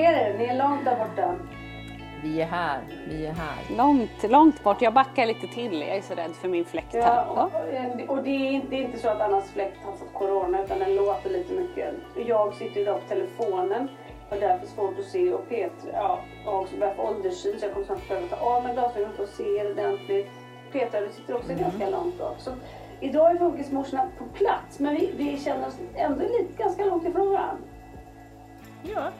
Ser er, ni är långt där borta. Vi är här, vi är här. Långt, långt bort. Jag backar lite till. Jag är så rädd för min fläkt här. Ja, och, och det, är inte, det är inte så att Annas fläkt har fått corona utan den låter lite mycket. Jag sitter idag på telefonen och därför svårt att se och Peter ja, har också börjat få ålderssyn så jag kommer snart behöva ta av mig glasögonen för att se er ordentligt. Peter, du sitter också ganska långt bak. Så idag är funkismorsorna på plats men vi, vi känner oss ändå lite ganska långt ifrån varandra. Ja.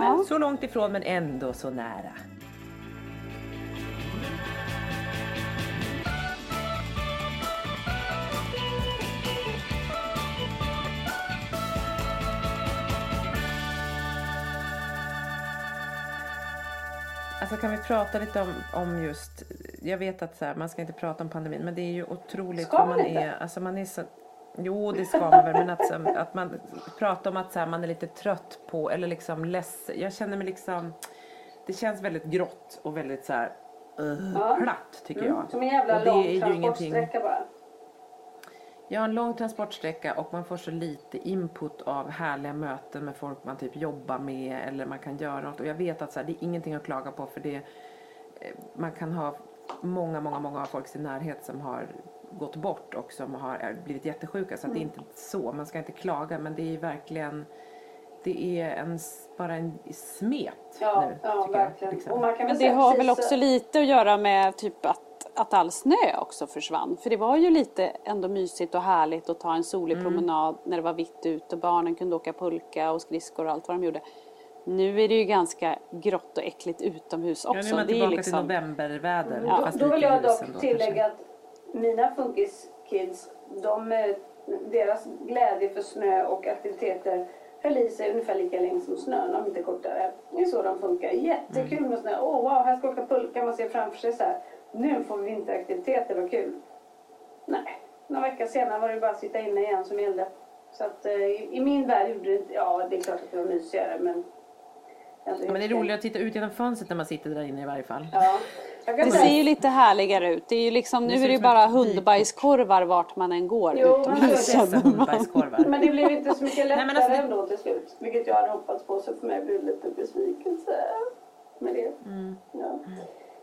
Men så långt ifrån men ändå så nära. Alltså kan vi prata lite om, om just, jag vet att så här, man ska inte prata om pandemin men det är ju otroligt Ska man man inte? är, alltså man är så, jo det ska man väl men att, så- att man pratar om att så här, man är lite trött på eller liksom ledsen, jag känner mig liksom, det känns väldigt grått och väldigt så här, uh, Ja. platt tycker jag. Som en jävla Och det lång är ju transportsträcka bara. Jag har en lång transportsträcka och man får så lite input av härliga möten med folk man typ jobbar med eller man kan göra något. Och jag vet att så här, det är ingenting att klaga på för det eh, man kan ha många, många, många av folk i sin närhet som har gått bort och som har blivit jättesjuka. Så att det är inte så, man ska inte klaga men det är verkligen det är en, bara en smet Ja, nu ja tycker jag. verkligen. liksom. Och man kan väl Men det har väl också så- lite att göra med typ att, att all snö också försvann. För det var ju lite ändå mysigt och härligt att ta en solig Mm. promenad när det var vitt ute och barnen kunde åka pulka och skridskor och allt vad de gjorde. Nu är det ju ganska grått och äckligt utomhus Ja, också. nu är man det är tillbaka liksom... till novemberväder. Då, fast då lite vill jag dock då, tillägga att mina funkiskids, de, eh, deras glädje för snö och aktiviteter höll i sig ungefär lika länge som snön, om inte kortare. Det är så de funkar. Jättekul Mm. med snö. Åh wow, här ska åka pulka. Man ser framför sig så här. Nu får vi vinteraktiviteter, vad kul. Nej, några veckor senare var det bara att sitta inne igen som gällde. Så att eh, i, min värld gjorde det inte, ja det är klart att det var mysigare men. Ja, men det är roligt att titta ut genom fönstret när man sitter där inne i varje fall. Ja. Det ser ju lite härligare ut. Det är ju liksom, nu är det ju bara vykort. hundbajskorvar vart man än går Jo, men utomhus. Men det blev inte så mycket lättare Nej, men alltså det- ändå till slut. Vilket jag hade hoppats på. Så för mig blev det lite besvikelse med det. Ja.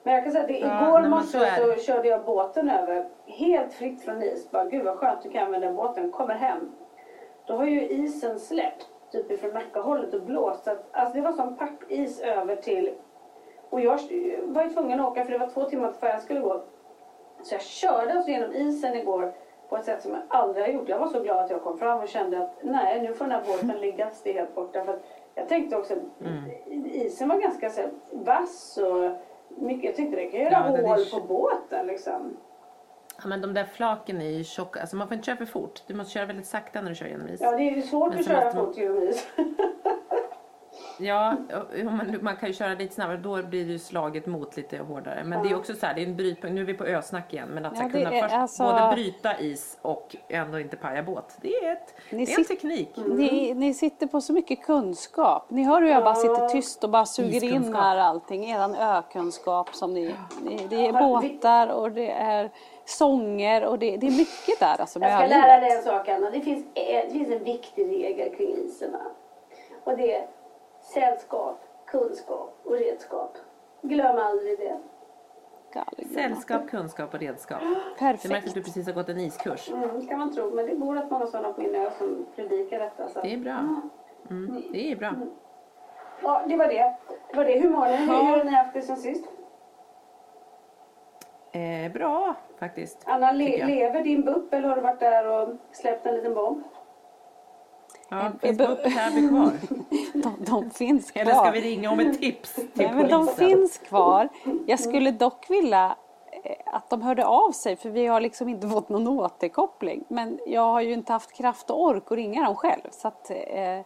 Men jag kan säga att det, Mm. Ja, igår morse så så, körde jag båten över. Helt fritt från is. Bara, Gud vad skönt du kan använda båten. Kommer hem. Då har ju isen släppt. Typ ifrån Nackahållet och blåst. Så att, alltså det var som pappis över till... Och jag var ju tvungen att åka för det var två timmar till färjan skulle gå. Så jag körde alltså genom isen igår på ett sätt som jag aldrig har gjort. Jag var så glad att jag kom fram och kände att nej, nu får den här båten ligga helt borta. För jag tänkte också, isen var ganska så här, vass och mycket, jag tyckte det kan göra Ja, hål på båten liksom. Ja, men de där flaken är ju tjocka. Alltså man får inte köra för fort. Du måste köra väldigt sakta när du kör genom is. Ja, det är ju svårt Men att köra man- fort genom is. Ja, man, man kan ju köra lite snabbare. Då blir det ju slaget mot lite hårdare. Men det är också så här, det är en brytpunkt. Nu är vi på ösnack igen. Men att Ja, kunna är först alltså- både bryta is och ändå inte paja båt. Det är, ett, Ni det är en sit- teknik. Ni, ni sitter på så mycket kunskap. Ni hör hur jag bara sitter tyst och bara suger in här allting. Eran ökunskap som ni... ni det är Ja, båtar och det är sånger och det, det är mycket där alltså Jag ska lära dig en sak Anna. Det finns, det finns en viktig regel kring isen. Och det är sällskap, kunskap och redskap. Glöm aldrig det. Sällskap, kunskap och redskap. Det märks att Perfekt. du precis har gått en iskurs. Mm, kan man tro. Men det bor rätt många sådana på min ö som predikar detta. Så. Det är bra. Mm, det är bra. Ja, det var det. Det var det. Hur mår ni? Hur, hur har ni haft det sen sist? Eh, bra faktiskt. Anna, le- lever din BUP eller har du varit där och släppt en liten bomb? Ja, finns BUP här kvar? De, de finns kvar. Eller ska vi ringa om ett tips till Nej, men de polisen? finns kvar. Jag skulle dock vilja eh, att de hörde av sig för vi har liksom inte fått någon återkoppling. Men jag har ju inte haft kraft och ork att ringa dem själv. Så att, eh,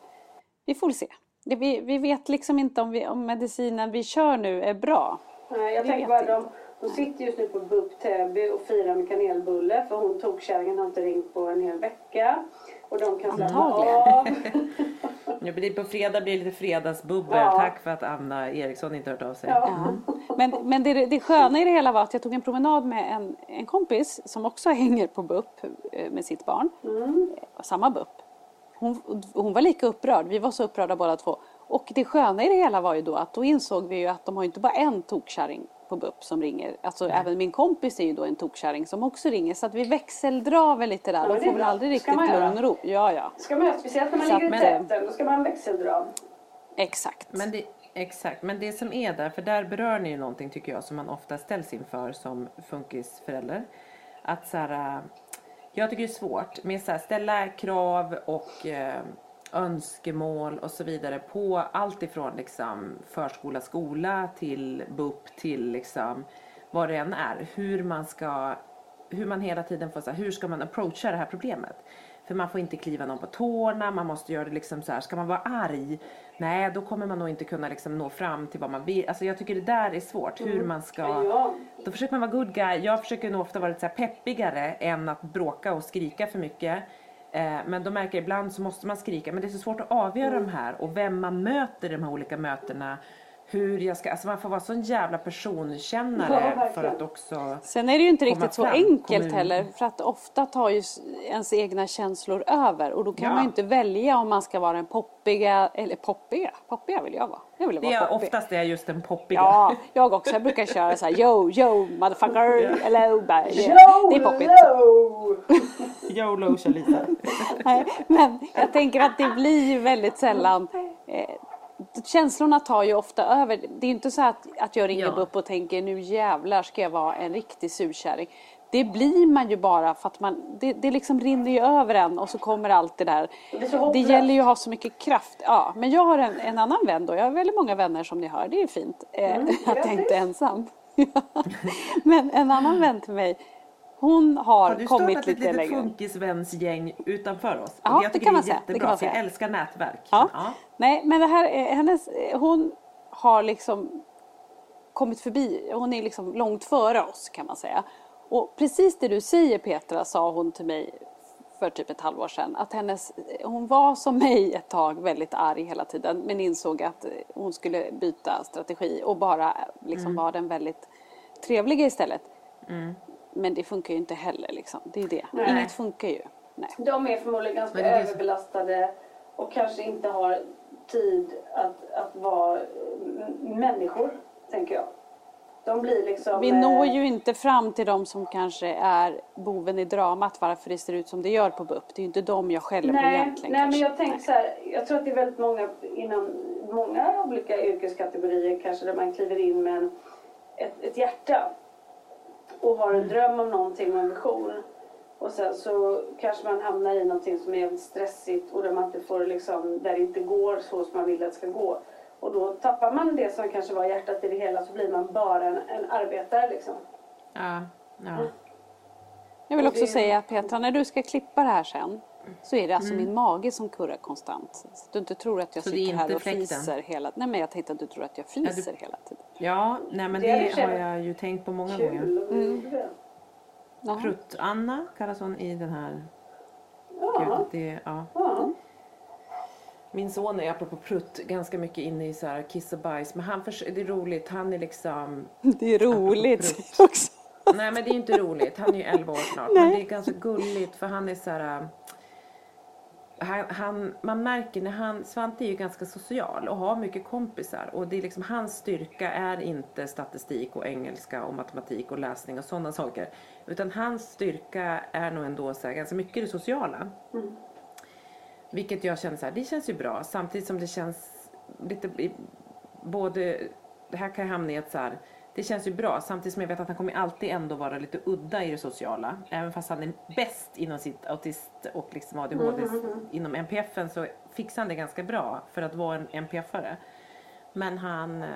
vi får se. Det, vi, vi vet liksom inte om, vi, om medicinen vi kör nu är bra. Nej, jag Vi tänker bara de, de sitter just nu på BUP Täby och firar med kanelbulle för hon tokkärringen har inte ringt på en hel vecka. Och de kan av. Nu blir det på fredag blir det lite fredagsbubbel. Ja. Tack för att Anna Eriksson inte hört av sig. Ja. Men, men det, det sköna i det hela var att jag tog en promenad med en, en kompis som också hänger på BUP eh, med sitt barn. Eh, Samma BUP. Hon, hon var lika upprörd. Vi var så upprörda båda två. Och det sköna i det hela var ju då att då insåg vi ju att de har inte bara en tokkärring på BUP som ringer. Alltså även min kompis är ju då en tokkärring som också ringer. Så att vi växeldrar väl lite där. det är får väl aldrig riktigt man lugn och ro. Ja, ja. Ska man göra, speciellt när man Så ligger i att- täten, då ska man växeldra. Exakt. Men det, exakt, men det som är där, för där berör ni ju någonting tycker jag som man ofta ställs inför som funkisförälder. Att så här, äh, jag tycker det är svårt med så här, ställa krav och eh, önskemål och så vidare på allt ifrån liksom förskola, skola till BUP till liksom vad det än är. Hur man ska, hur man hela tiden får så här, hur ska man approacha det här problemet? För man får inte kliva någon på tårna, man måste göra det liksom så här, ska man vara arg? Nej, då kommer man nog inte kunna liksom nå fram till vad man vill. Alltså jag tycker det där är svårt, hur man ska... Då försöker man vara good guy. Jag försöker nog ofta vara lite så peppigare än att bråka och skrika för mycket. Eh, men då märker ibland så måste man skrika. Men det är så svårt att avgöra de här och vem man möter i de här olika mötena. Hur jag ska, alltså man får vara sån jävla Ja, personkännare verkligen. för att också... Sen är det ju inte riktigt så enkelt kommun. heller för att ofta tar ju ens egna känslor över och då kan Ja. man ju inte välja om man ska vara den poppiga, eller poppiga, poppiga vill jag vara. Jag vill Det vara är poppig. oftast är jag just den poppiga. Ja, jag också. Jag brukar köra så här yo, yo, motherfucker, hello, det, det är poppigt. YOLO! Kör. Nej, Men jag tänker att det blir väldigt sällan eh, Känslorna tar ju ofta över. Det är inte så att, att jag ringer Ja. upp och tänker nu jävlar ska jag vara en riktig surkärring. Det blir man ju bara för att man, det, det liksom rinner ju över en och så kommer allt det där. Det är Det gäller ju att ha så mycket kraft. Ja, men jag har en, en annan vän då. Jag har väldigt många vänner som ni hör. Det är ju fint eh, att jag inte är ensam. men en annan vän till mig. Hon har, Har du kommit startat ett lite litet längre. funkisvänsgäng utanför oss? Ja, det tycker kan man är säga, det kan jättebra, man för jag säga. älskar nätverk. Ja. Ja. Nej, men det här är hennes, hon har liksom kommit förbi, hon är liksom långt före oss kan man säga. Och precis det du säger Petra sa hon till mig för typ ett halvår sedan. Att hennes, hon var som mig ett tag väldigt arg hela tiden men insåg att hon skulle byta strategi och bara liksom Mm. vara den väldigt trevliga istället. Men det funkar ju inte heller liksom. Det är det. Nej. Inget funkar ju. Nej. De är förmodligen ganska är överbelastade och kanske inte har tid att, att vara mm, människor, tänker jag. De blir liksom... Vi eh, når ju inte fram till de som kanske är boven i dramat varför det ser ut som det gör på BUP. Det är ju inte de jag skäller på egentligen nej men jag tänker så här, jag tror att det är väldigt många inom många olika yrkeskategorier kanske där man kliver in med en, ett, ett hjärta och har Mm. en dröm om någonting och en vision. Och sen så kanske man hamnar i någonting som är stressigt och där man inte får liksom, där det inte går så som man vill att det ska gå. Och då tappar man det som kanske var hjärtat i det hela så blir man bara en, en arbetare liksom. Ja, ja. Jag vill också det- säga Petra, när du ska klippa det här sen så är det alltså min mage som kurrar konstant. Så du inte tror att jag Mm. Så sitter här och fläkten? fiser hela Nej men jag tänkte att du tror att jag fiser hela tiden. ja nej men Det det har jag ju tänkt på många gånger. Kul. Mm. Jaha. Prutt-Anna kallas hon i den här. Ja. Gud, det, ja. ja. Min son är apropå prutt ganska mycket inne i så här kiss och bajs. Men han förs- det är roligt. Han är liksom Det är roligt också. Nej men det är inte roligt. Han är ju 11 år snart. Men det är ganska gulligt för han är så här. äh, Han, han, man märker när han, Svante är ju ganska social och har mycket kompisar och det är liksom hans styrka är inte statistik och engelska och matematik och läsning och sådana saker. Utan hans styrka är nog ändå så här, ganska mycket det sociala. Vilket jag känner så här, det känns ju bra samtidigt som det känns lite både, det här kan jag hamna i ett så här, det känns ju bra samtidigt som jag vet att han kommer alltid ändå vara lite udda i det sociala. Även fast han är bäst inom sitt autist och liksom ADHD inom NPFen så fixar han det ganska bra för att vara en NPFare. Men han eh,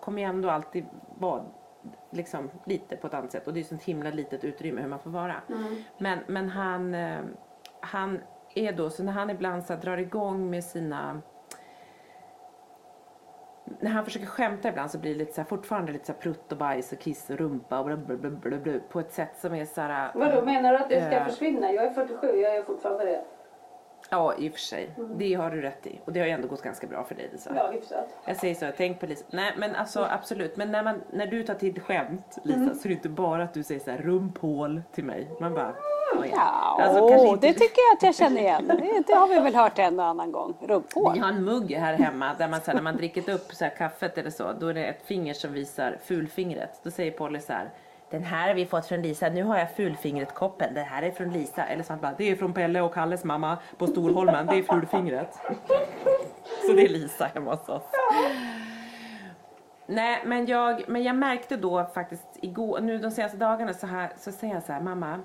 kommer ju ändå alltid vara liksom lite på ett annat sätt och det är ju sånt himla litet utrymme hur man får vara. Men, men han, eh, han är då, så när han ibland så drar igång med sina när han försöker skämta ibland så blir det lite så här, fortfarande lite så här prutt och bajs och kiss och rumpa och bla bla bla bla bla, på ett sätt som är så här. Vadå menar du att det ska Eh. försvinna? Jag är 47, jag är fortfarande det. Ja, i och för sig. Det har du rätt i. Och det har ju ändå gått ganska bra för dig Lisa. Ja, hyfsat. Jag säger så, tänk på Lisa. Nej men alltså absolut. Men när, man, när du tar till skämt Lisa så är det inte bara att du säger så här rumphål till mig. Man bara. Ja, Alltså, kanske inte- det tycker jag att jag känner igen. Det, det har vi väl hört en och annan gång. Rumphål. Vi har en mugg här hemma där man så här, när man dricker upp så här, kaffet eller så, då är det ett finger som visar fulfingret. Då säger Polly så här, den här har vi fått från Lisa, nu har jag fulfingret-koppen, det här är från Lisa. Eller så han bara, det är från Pelle och Kalles mamma på Storholmen, det är fulfingret. Så det är Lisa hemma hos oss. Nej, men jag, men jag märkte då faktiskt igår, nu de senaste dagarna så, här, så säger jag så här, mamma,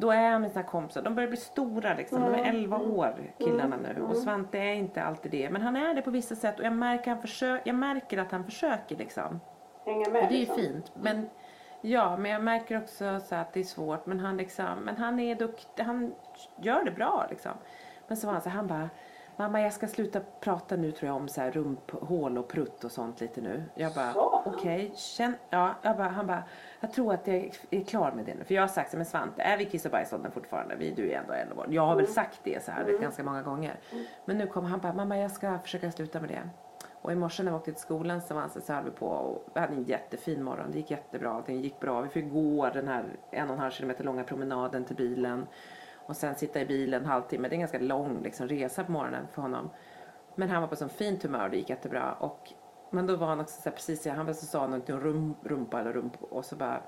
då är jag med sina kompisar, de börjar bli stora liksom, de är 11 år killarna nu och Svante är inte alltid det, men han är det på vissa sätt och jag märker, han försö- jag märker att han försöker liksom. Hänga med Och det är ju liksom. fint. Men, ja, men jag märker också så att det är svårt. Men han, liksom, men han är duktig. Han gör det bra liksom. Men så var han så han bara. Mamma jag ska sluta prata nu tror jag om så här rumphål och prutt och sånt lite nu. Jag bara okej. känn- ja, jag bara, han bara. Jag tror att jag är klar med det nu. För jag har sagt så men Svante är vi kiss och bajsåldern fortfarande? Vi, du är ändå 11 år. Jag har väl sagt det så här ganska många gånger. Men nu kommer han bara mamma jag ska försöka sluta med det. Och i morse när vi åkte till skolan så var så höll vi på och vi hade en jättefin morgon. Det gick jättebra, allting gick bra. Vi fick gå den här en och en halv kilometer långa promenaden till bilen. Och sen sitta i bilen en halvtimme. Det är en ganska lång liksom, resa på morgonen för honom. Men han var på sån fint humör och det gick jättebra. Och, men då var han också så här, precis, han var så sa någonting om rum, rumpa eller rump och så bara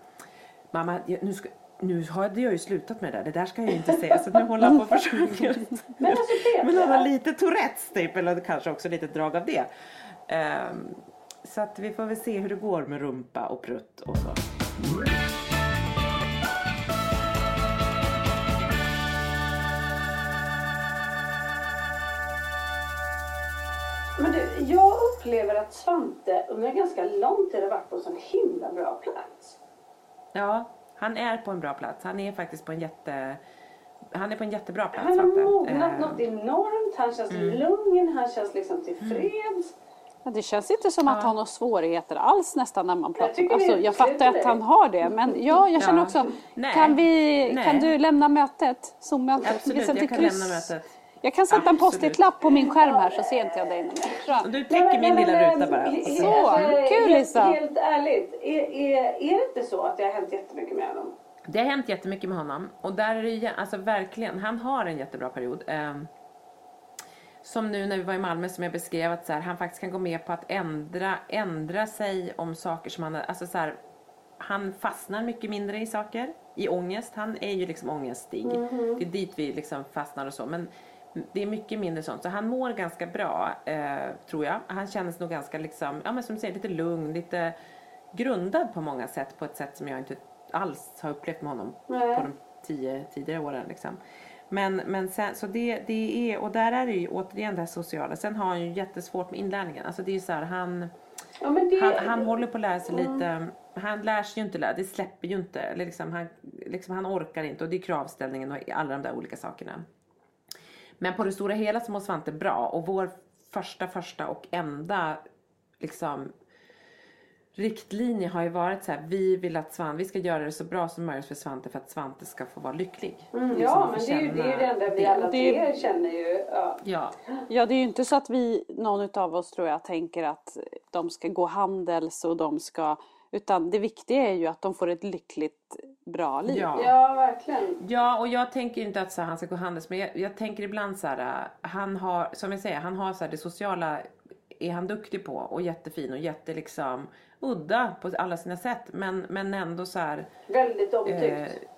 Mamma, nu ska nu hade jag ju slutat med det där. Det där ska jag ju inte säga. Så nu håller han på och försöker. Men alltså Men han har lite Tourettes typ, eller kanske också lite drag av det. Ehm, så att vi får väl se hur det går med rumpa och prutt och så. Jag upplever att Svante under en ganska lång tid har varit på en sån himla bra plats. Ja, han är på en bra plats. Han är faktiskt på en jätte... Han är på en jättebra plats, Han har Svante. mognat Ehm, något enormt, han känns Mm. lugn, han känns liksom tillfreds. Ja, det känns inte som att han har några svårigheter alls nästan när man pratar. tycker alltså, jag fattar att han har det. Men ja, jag känner Ja. också. Nej. Kan, vi, Nej. kan du lämna mötet? Zoom-mötet? Absolut, jag kan kryss. lämna mötet. Jag kan sätta en Absolut. post-it-lapp på min skärm här så ser inte jag dig någon du täcker min lilla ruta bara. he- Så, he- kul, helt, Lisa. Helt ärligt, är, är, är det inte så att det har hänt jättemycket med honom? Det har hänt jättemycket med honom. Och där är det alltså verkligen, han har en jättebra period. Ehm, som nu när vi var i Malmö som jag beskrev att så här, han faktiskt kan gå med på att ändra, ändra sig om saker som han, alltså så här, han fastnar mycket mindre i saker, i ångest. Han är ju liksom ångestig. Det är dit vi liksom fastnar och så. Men det är mycket mindre sånt. Så han mår ganska bra, eh, tror jag. Han känns nog ganska liksom, ja men som du säger, lite lugn, lite grundad på många sätt. På ett sätt som jag inte alls har upplevt med honom Nej. på de tio tidigare åren liksom. Men, men sen, så det, det är, och där är det ju återigen det här sociala. Sen har han ju jättesvårt med inlärningen. Alltså det är ju så här, han, Ja, det, han, han håller på att lära sig lite, han lär sig ju inte lära, det släpper ju inte. Eller liksom, han, liksom, han orkar inte och det är kravställningen och alla de där olika sakerna. Men på det stora hela så mår Svante bra och vår första, första och enda liksom riktlinje har ju varit så här, vi vill att Svante, vi ska göra det så bra som möjligt för Svante för att Svante ska få vara lycklig. Mm, Liksom, ja, få men det är, ju, det är ju det enda vi alla tre känner ju. Ja. Ja, Ja, det är ju inte så att vi, någon av oss tror jag, tänker att de ska gå handels och de ska... Utan det viktiga är ju att de får ett lyckligt, bra liv. ja. ja, verkligen. Ja, och jag tänker inte att så här, han ska gå handels, men jag, jag tänker ibland så här, han har, som jag säger, han har så här, det sociala är han duktig på och jättefin och jätte liksom udda på alla sina sätt, men, men ändå så här Väldigt omtyckt. eh,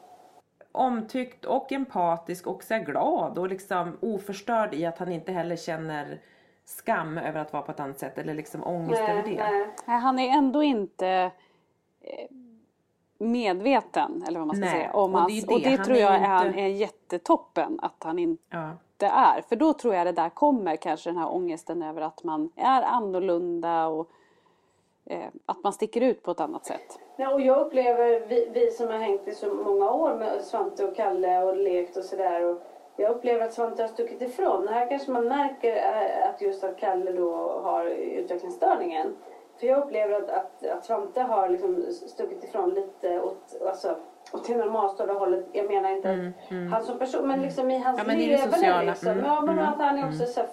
omtyckt och empatisk och så här glad och liksom oförstörd i att han inte heller känner skam över att vara på ett annat sätt eller liksom ångest över nej, det. nej. Nej, Han är ändå inte eh, medveten, eller vad man ska Nej, säga, om och det är hans... det. Och det Han tror är jag inte- är, han är jättetoppen att han inte Ja. är. För då tror jag det där kommer kanske den här ångesten över att man är annorlunda och eh, att man sticker ut på ett annat sätt. Ja, och jag upplever, vi, vi som har hängt i så många år med Svante och Kalle och lekt och sådär. och Jag upplever att Svante har stuckit ifrån. Här kanske man märker eh, att just att Kalle då har utvecklingsstörningen. För jag upplever att, att, att Svante har liksom stuckit ifrån lite åt, alltså, åt det normalstörda hållet. Jag menar inte att han som person, men liksom i hans Mm, Ja, men leverne liksom. Mm, Ja, men mm, att han är också så här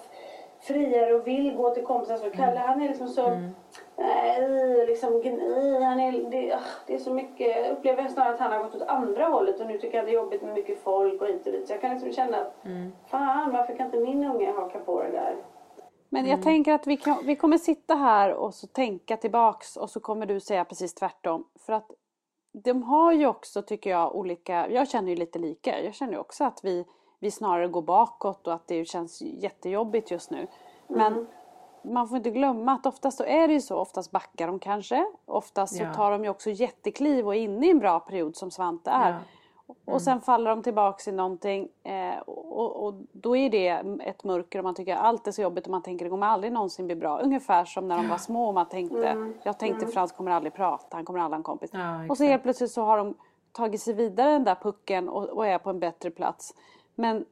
friare och vill gå till kompisar. Så Kalle han är liksom så, Mm. nej, liksom gni, han är, det, ah, det är så mycket. Jag upplever snarare att han har gått åt andra hållet och nu tycker jag det är jobbigt med mycket folk och hit och dit. Så jag kan liksom känna att, Mm. fan varför kan inte min unge haka på det där? Men Mm. jag tänker att vi, kan, vi kommer sitta här och så tänka tillbaks och så kommer du säga precis tvärtom. För att de har ju också, tycker jag, olika... Jag känner ju lite lika. Jag känner ju också att vi, vi snarare går bakåt och att det känns jättejobbigt just nu. Men man får inte glömma att oftast så är det ju så. Oftast backar de kanske. Oftast så Ja. tar de ju också jättekliv och är inne i en bra period som Svante är. Ja. Och sen faller de tillbaks i någonting eh, och, och då är det ett mörker och man tycker att allt är så jobbigt och man tänker det kommer aldrig någonsin bli bra. Ungefär som när de var små och man tänkte, jag tänkte Frans kommer aldrig prata, han kommer aldrig ha en kompis. Ja, och så helt plötsligt så har de tagit sig vidare den där pucken och, och är på en bättre plats. Men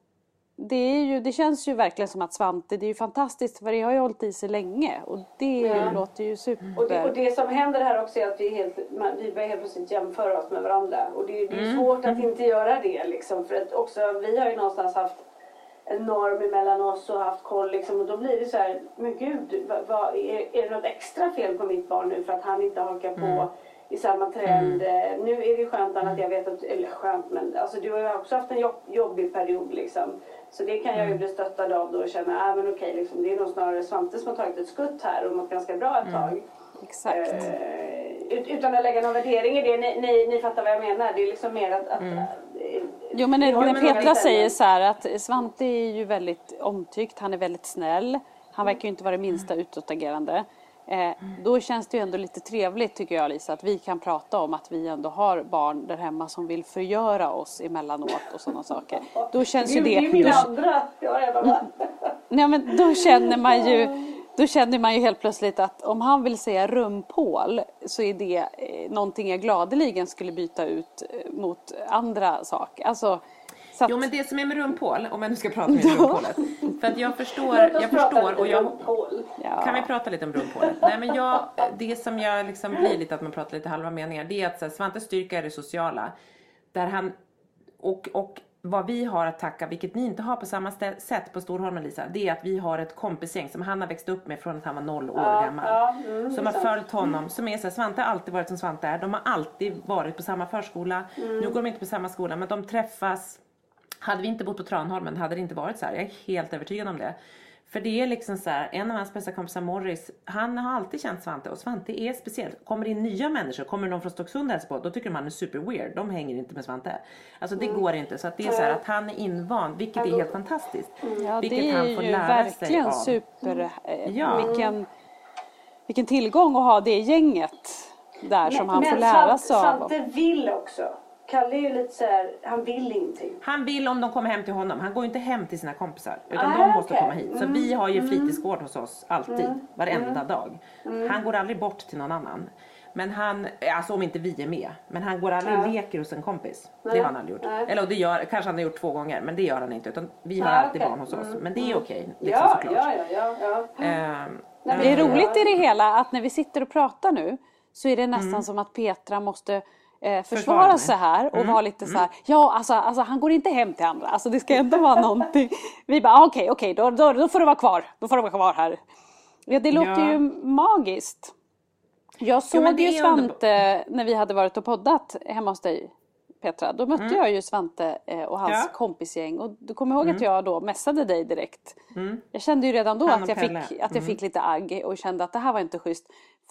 det, är ju, det känns ju verkligen som att Svante, det är ju fantastiskt för det har ju hållit i sig länge och det Ja. låter ju super. Och det, och det som händer här också är att vi, helt, man, vi börjar helt plötsligt jämföra oss med varandra. Och det, är- det är svårt att inte göra det liksom. För att också, vi har ju någonstans haft en norm mellan oss och haft koll liksom. Och då blir det så här, men gud, vad, vad, är, är det något extra fel på mitt barn nu för att han inte hakar på i samma trend? Eh, Nu är det ju skönt att jag vet att, eller skönt men alltså du har ju också haft en jobb, jobbig period liksom. Så det kan jag ju bli stöttad av då och känna, ah, men okej liksom, det är nog snarare Svante som har tagit ett skutt här och mått ganska bra ett tag. Exakt. Ut, utan att lägga någon värdering i det, ni, ni, ni fattar vad jag menar. Det är liksom mer att... att eh, Jo men när Petra säger så här att Svante är ju väldigt omtyckt, han är väldigt snäll. Han verkar ju inte vara det minsta utåtagerande. Eh, då känns det ju ändå lite trevligt tycker jag Lisa att vi kan prata om att vi ändå har barn där hemma som vill förgöra oss emellanåt och sådana saker. Då känns ju det, det... är min då, andra. Jag varit. nej, men då känner man ju då känner man ju helt plötsligt att om han vill säga rumpål så är det eh, någonting jag gladeligen skulle byta ut eh, mot andra saker. Alltså, så att, Jo men det som är med rumpål, om jag nu ska prata om rumpålet. För att jag förstår, jag förstår och jag... ja. Kan vi prata lite om rumpålet? Nej men jag, det som jag liksom blir lite att man pratar lite halva meningar, det är att så här, Svantes styrka är det sociala. Där han, och, och vad vi har att tacka, vilket ni inte har på samma sätt på Storholmen Lisa, det är att vi har ett kompisgäng som han har växt upp med från att han var noll år Ja, gammal. ja, mm, som har följt honom, som är så här, Svante har alltid varit som Svante är. De har alltid varit på samma förskola. Mm. Nu går de inte på samma skola men de träffas. Hade vi inte bott på Tranholmen hade det inte varit så här. Jag är helt övertygad om det. För det är liksom så här, en av hans bästa kompisar Morris, han har alltid känt Svante och Svante är speciell. Kommer det in nya människor, kommer någon från Stocksund och hälsar på, då tycker de han är super weird. De hänger inte med Svante. Alltså det Mm. går inte. Så att det är så här att han är invand, vilket är helt fantastiskt. Ja, vilket han får lära sig verkligen av. super... Eh, Ja. vilken, vilken tillgång att ha det gänget där som han men får lära sig av. Svante vill också. Kalle är ju lite så här, han vill ingenting. Han vill om de kommer hem till honom. Han går ju inte hem till sina kompisar. Utan Ah, de måste okej. komma hit. Så Mm, vi har ju fritidsgård hos oss alltid. Varenda dag. Mm. Han går aldrig bort till någon annan. Men han, alltså om inte vi är med. Men han går aldrig och leker hos en kompis. Det har han aldrig gjort. Nej. Eller det gör, kanske han har gjort två gånger. Men det gör han inte. Utan vi har Ah, alltid okej. barn hos oss. Mm, Men det är okej. liksom, ja, såklart. ja, ja, ja, ja. Men Det är Ja. roligt i det hela att när vi sitter och pratar nu så är det nästan Mm. som att Petra måste eh, Försvara sig här och Mm. vara lite så här. Ja, alltså, alltså han går inte hem till andra. Alltså det ska ändå vara någonting. Vi bara, ah, okej, okej, då, då, då får du vara kvar. Då får du vara kvar här. Ja, det låter Ja. ju magiskt. Jag såg det ju. Svante när vi hade varit och poddat hemma hos dig. Petra, då mötte jag ju Svante eh, och hans Mm. Ja. kompisgäng och du kommer ihåg att jag då messade dig direkt. Jag kände ju redan då att jag, fick, att jag fick lite agg och kände att det här var inte schysst.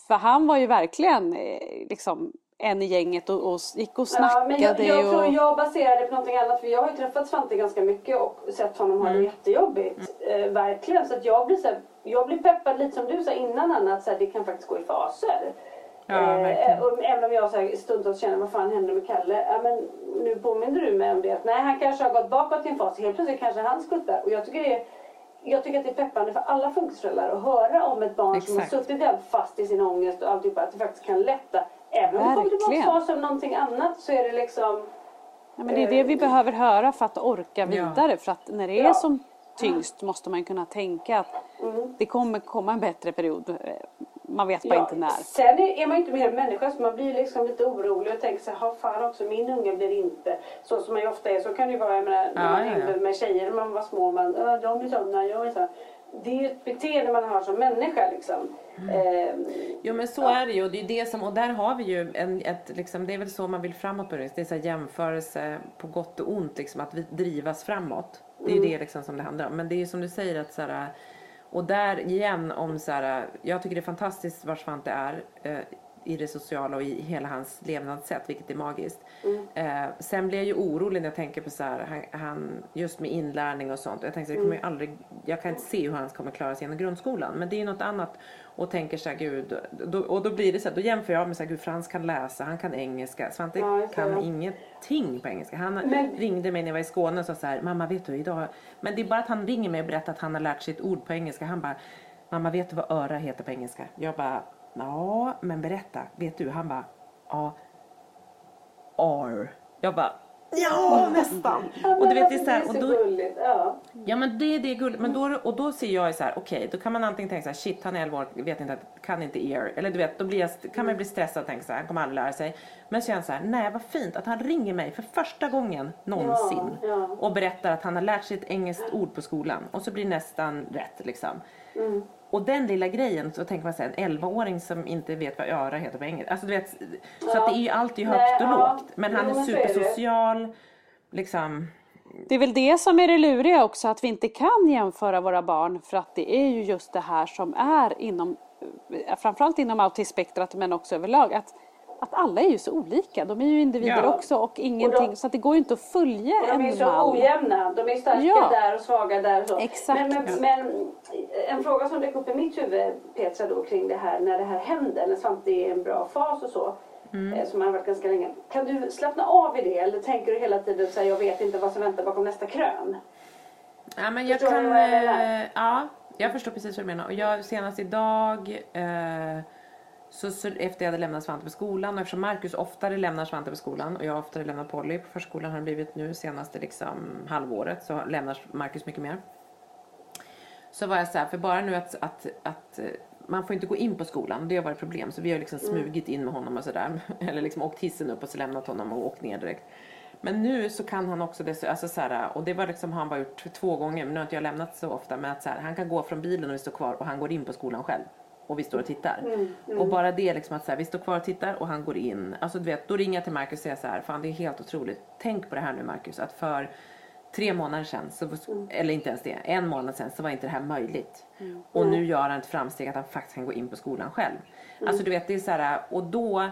För han var ju verkligen eh, liksom en i gänget och, och gick och Ja, men snackade. jag, jag tror och... jag baserar det på någonting annat för jag har ju träffat Svante ganska mycket och sett honom ha det jättejobbigt. Eh, verkligen. Så att jag blir, så här, jag blir peppad lite som du sa innan Anna att så här, det kan faktiskt gå i faser. Ja, eh, och även om jag så här, stundtals känner vad fan händer med Kalle? Ja, men nu påminner du mig om det att nej han kanske har gått bakåt i en fas. Helt plötsligt kanske han skuttar. Och jag tycker det är jag tycker att det är peppande för alla funkisföräldrar att höra om ett barn som har Exakt. suttit helt fast i sin ångest och alltihopa, att det faktiskt kan lätta. Även om det kommer Verkligen. tillbaka fas av någonting annat så är det liksom Ja, men det är det vi behöver höra för att orka vidare. För att när det är Ja. som tyngst måste man kunna tänka att det kommer komma en bättre period. Eh, Man vet bara inte när. Sen är man ju inte mer människa så man blir liksom lite orolig och tänker så här, "Ha, fan också min unge blir inte så som man ju ofta är. Så kan det ju vara, jag menar, när Ja, man ja, hängde ja. med tjejer när man var små. Man, "Äh, de är sådana, jag är så. Det är ju ett beteende man har som människa liksom. Mm. Eh, Jo men så är det ju och det är det som, och där har vi ju en, ett, liksom, det är väl så man vill framåt på det. Det är så jämförelse på gott och ont liksom, att vi drivas framåt. Det är ju det liksom som det handlar om. Men det är ju som du säger att så här, och där igen om så här, jag tycker det är fantastiskt var Svante är eh, i det sociala och i hela hans levnadssätt, vilket är magiskt. Eh, sen blir jag ju orolig när jag tänker på så här, han, han, just med inlärning och sånt. Jag tänker så här, det kommer ju aldrig, jag kan inte se hur han kommer klara sig genom grundskolan. Men det är ju något annat och tänker så här, gud, då, och då blir det så här, då jämför jag med så här, gud Frans kan läsa, han kan engelska. Svante Ja, det, kan ja. ingenting på engelska. Han Men- ringde mig när jag var i Skåne och sa så här, mamma vet du idag, men det är bara att han ringer mig och berättar att han har lärt sig ett ord på engelska. Han bara, mamma vet du vad öra heter på engelska? Jag bara, ja men berätta, vet du? Han bara, ja, R. Jag bara, ja nästan. Och du vet det är så här, och är då, gulligt. Ja. Ja men det är det gulligt. Men då, och då ser jag så här, okej då kan man antingen tänka så här, shit han är 11 år, vet inte, kan inte ear. Eller du vet, då blir jag, kan man bli stressad och tänka så här, han kommer aldrig lära sig. Men så jag så här, nej vad fint att han ringer mig för första gången någonsin. Ja, ja. Och berättar att han har lärt sig ett engelskt ord på skolan. Och så blir det nästan rätt liksom. Mm. Och den lilla grejen, så tänker man sig en 11-åring som inte vet vad öra heter på engelska. Alltså du vet, så att det är ju alltid högt Nej, och ja. lågt. Men han Jo, är supersocial. Liksom, Det är väl det som är det luriga också, att vi inte kan jämföra våra barn för att det är ju just det här som är inom, framförallt inom autismspektrat men också överlag, att, att alla är ju så olika. De är ju individer Ja. också och ingenting, så att det går ju inte att följa Och de är en så mall. ojämna. De är starka Ja. där och svaga där och så. Exakt. Men, men, men en fråga som dök upp i mitt huvud Petra då kring det här när det här händer, när Svante är i en bra fas och så. Mm. eh, Som har varit ganska länge. Kan du slappna av i det eller tänker du hela tiden så här, jag vet inte vad som väntar bakom nästa krön? Ja, men jag Förstår du kan... vad jag menar? eh, Ja, jag förstår precis vad du menar. Och jag, senast idag, eh, så, så efter jag hade lämnat Svante på skolan, och eftersom Marcus oftare lämnar Svante på skolan och jag oftare lämnar Polly på förskolan har det blivit nu senaste liksom, halvåret så lämnar Marcus mycket mer. Så var jag så här, för bara nu att, att, att eh, man får inte gå in på skolan, det har varit problem. Så vi har liksom smugit in med honom och sådär. Eller liksom åkt hissen upp och så lämnat honom och åkt ner direkt. Men nu så kan han också det, alltså så här, och det var liksom han bara gjort två gånger, men nu har inte jag lämnat så ofta. Men att så här, han kan gå från bilen och vi står kvar och han går in på skolan själv. Och vi står och tittar. Och bara det liksom att så här, vi står kvar och tittar och han går in. Alltså du vet, då ringer jag till Marcus och säger så här, fan det är helt otroligt. Tänk på det här nu Marcus, att för tre månader sedan, så, eller inte ens det, en månad sedan så var inte det här möjligt. Och nu gör han ett framsteg att han faktiskt kan gå in på skolan själv. Alltså du vet, det är så här, och då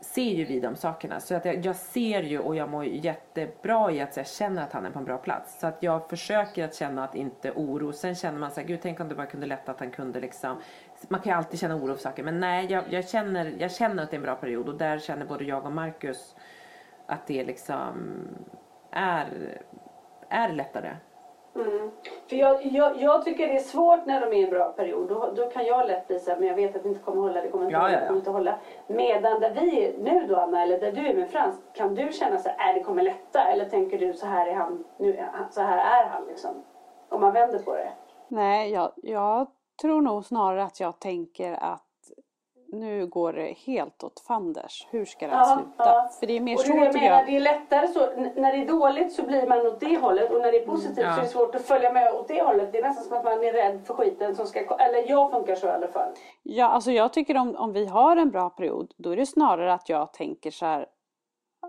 ser ju vi de sakerna. Så att jag, jag ser ju och jag mår jättebra i att jag känner att han är på en bra plats. Så att jag försöker att känna att inte oro. Sen känner man så här, gud tänk om det bara kunde lätta att han kunde liksom. Man kan ju alltid känna oro för saker. Men nej, jag, jag, känner, jag känner att det är en bra period och där känner både jag och Marcus att det liksom är, är lättare. För jag, jag, jag tycker det är svårt när de är i en bra period. Då, då kan jag lätt bli så här, men jag vet att det inte kommer hålla, det kommer inte Ja, hålla, ja, ja. kommer inte hålla. Medan där vi är nu då Anna, eller där du är med Frans, kan du känna så här, är det kommer lätta? Eller tänker du så här är han, nu, så här är han liksom? Om man vänder på det. Nej, jag, jag tror nog snarare att jag tänker att nu går det helt åt fanders. Hur ska det här Ja, sluta? ja. För det är mer och det så jag menar, jag. det är lättare så, när det är dåligt så blir man åt det hållet och när det är positivt ja. så är det svårt att följa med åt det hållet. Det är nästan som att man är rädd för skiten som ska, eller jag funkar så i alla fall. Ja, alltså jag tycker om, om vi har en bra period, då är det snarare att jag tänker så här,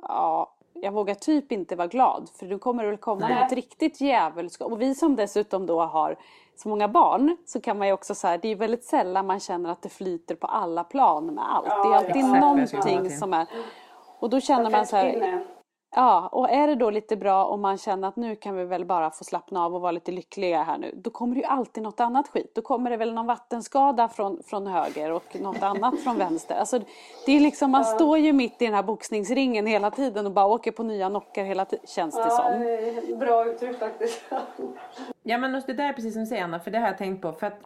ja, jag vågar typ inte vara glad, för då kommer det väl komma Nej. något riktigt djävulskap. Och vi som dessutom då har så många barn, så kan man ju också så här, det är väldigt sällan man känner att det flyter på alla plan med allt. Ja, det är alltid exakt någonting som är... Och då känner man så här. Ja, och är det då lite bra om man känner att nu kan vi väl bara få slappna av och vara lite lyckliga här nu. Då kommer det ju alltid något annat skit. Då kommer det väl någon vattenskada från, från höger och något annat från vänster. Alltså, det är liksom, man står ju mitt i den här boxningsringen hela tiden och bara åker på nya knockar hela tiden, känns det Ja, som. det är bra uttryck faktiskt. Ja men just det där är precis som du säger Anna, för det har jag tänkt på. För att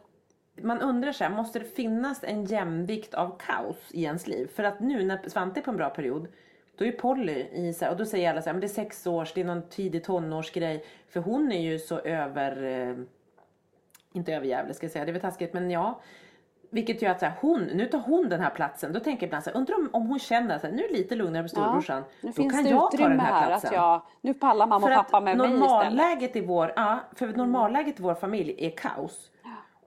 man undrar så här, måste det finnas en jämvikt av kaos i ens liv? För att nu när Svante är på en bra period, då är Polly i så här, och då säger alla så här, men det är sex års, det är någon tidig tonårsgrej. För hon är ju så över, eh, inte överjävlig ska jag säga, det är väl taskigt, men ja. Vilket gör att så här, hon, nu tar hon den här platsen. Då tänker jag ibland så här, undrar om, om hon känner att nu är det lite lugnare med storebrorsan. nu då finns kan det jag ta den här här platsen. att jag, nu pallar mamma och För pappa med mig istället. normalläget i vår, ja, för normalläget i vår familj är kaos.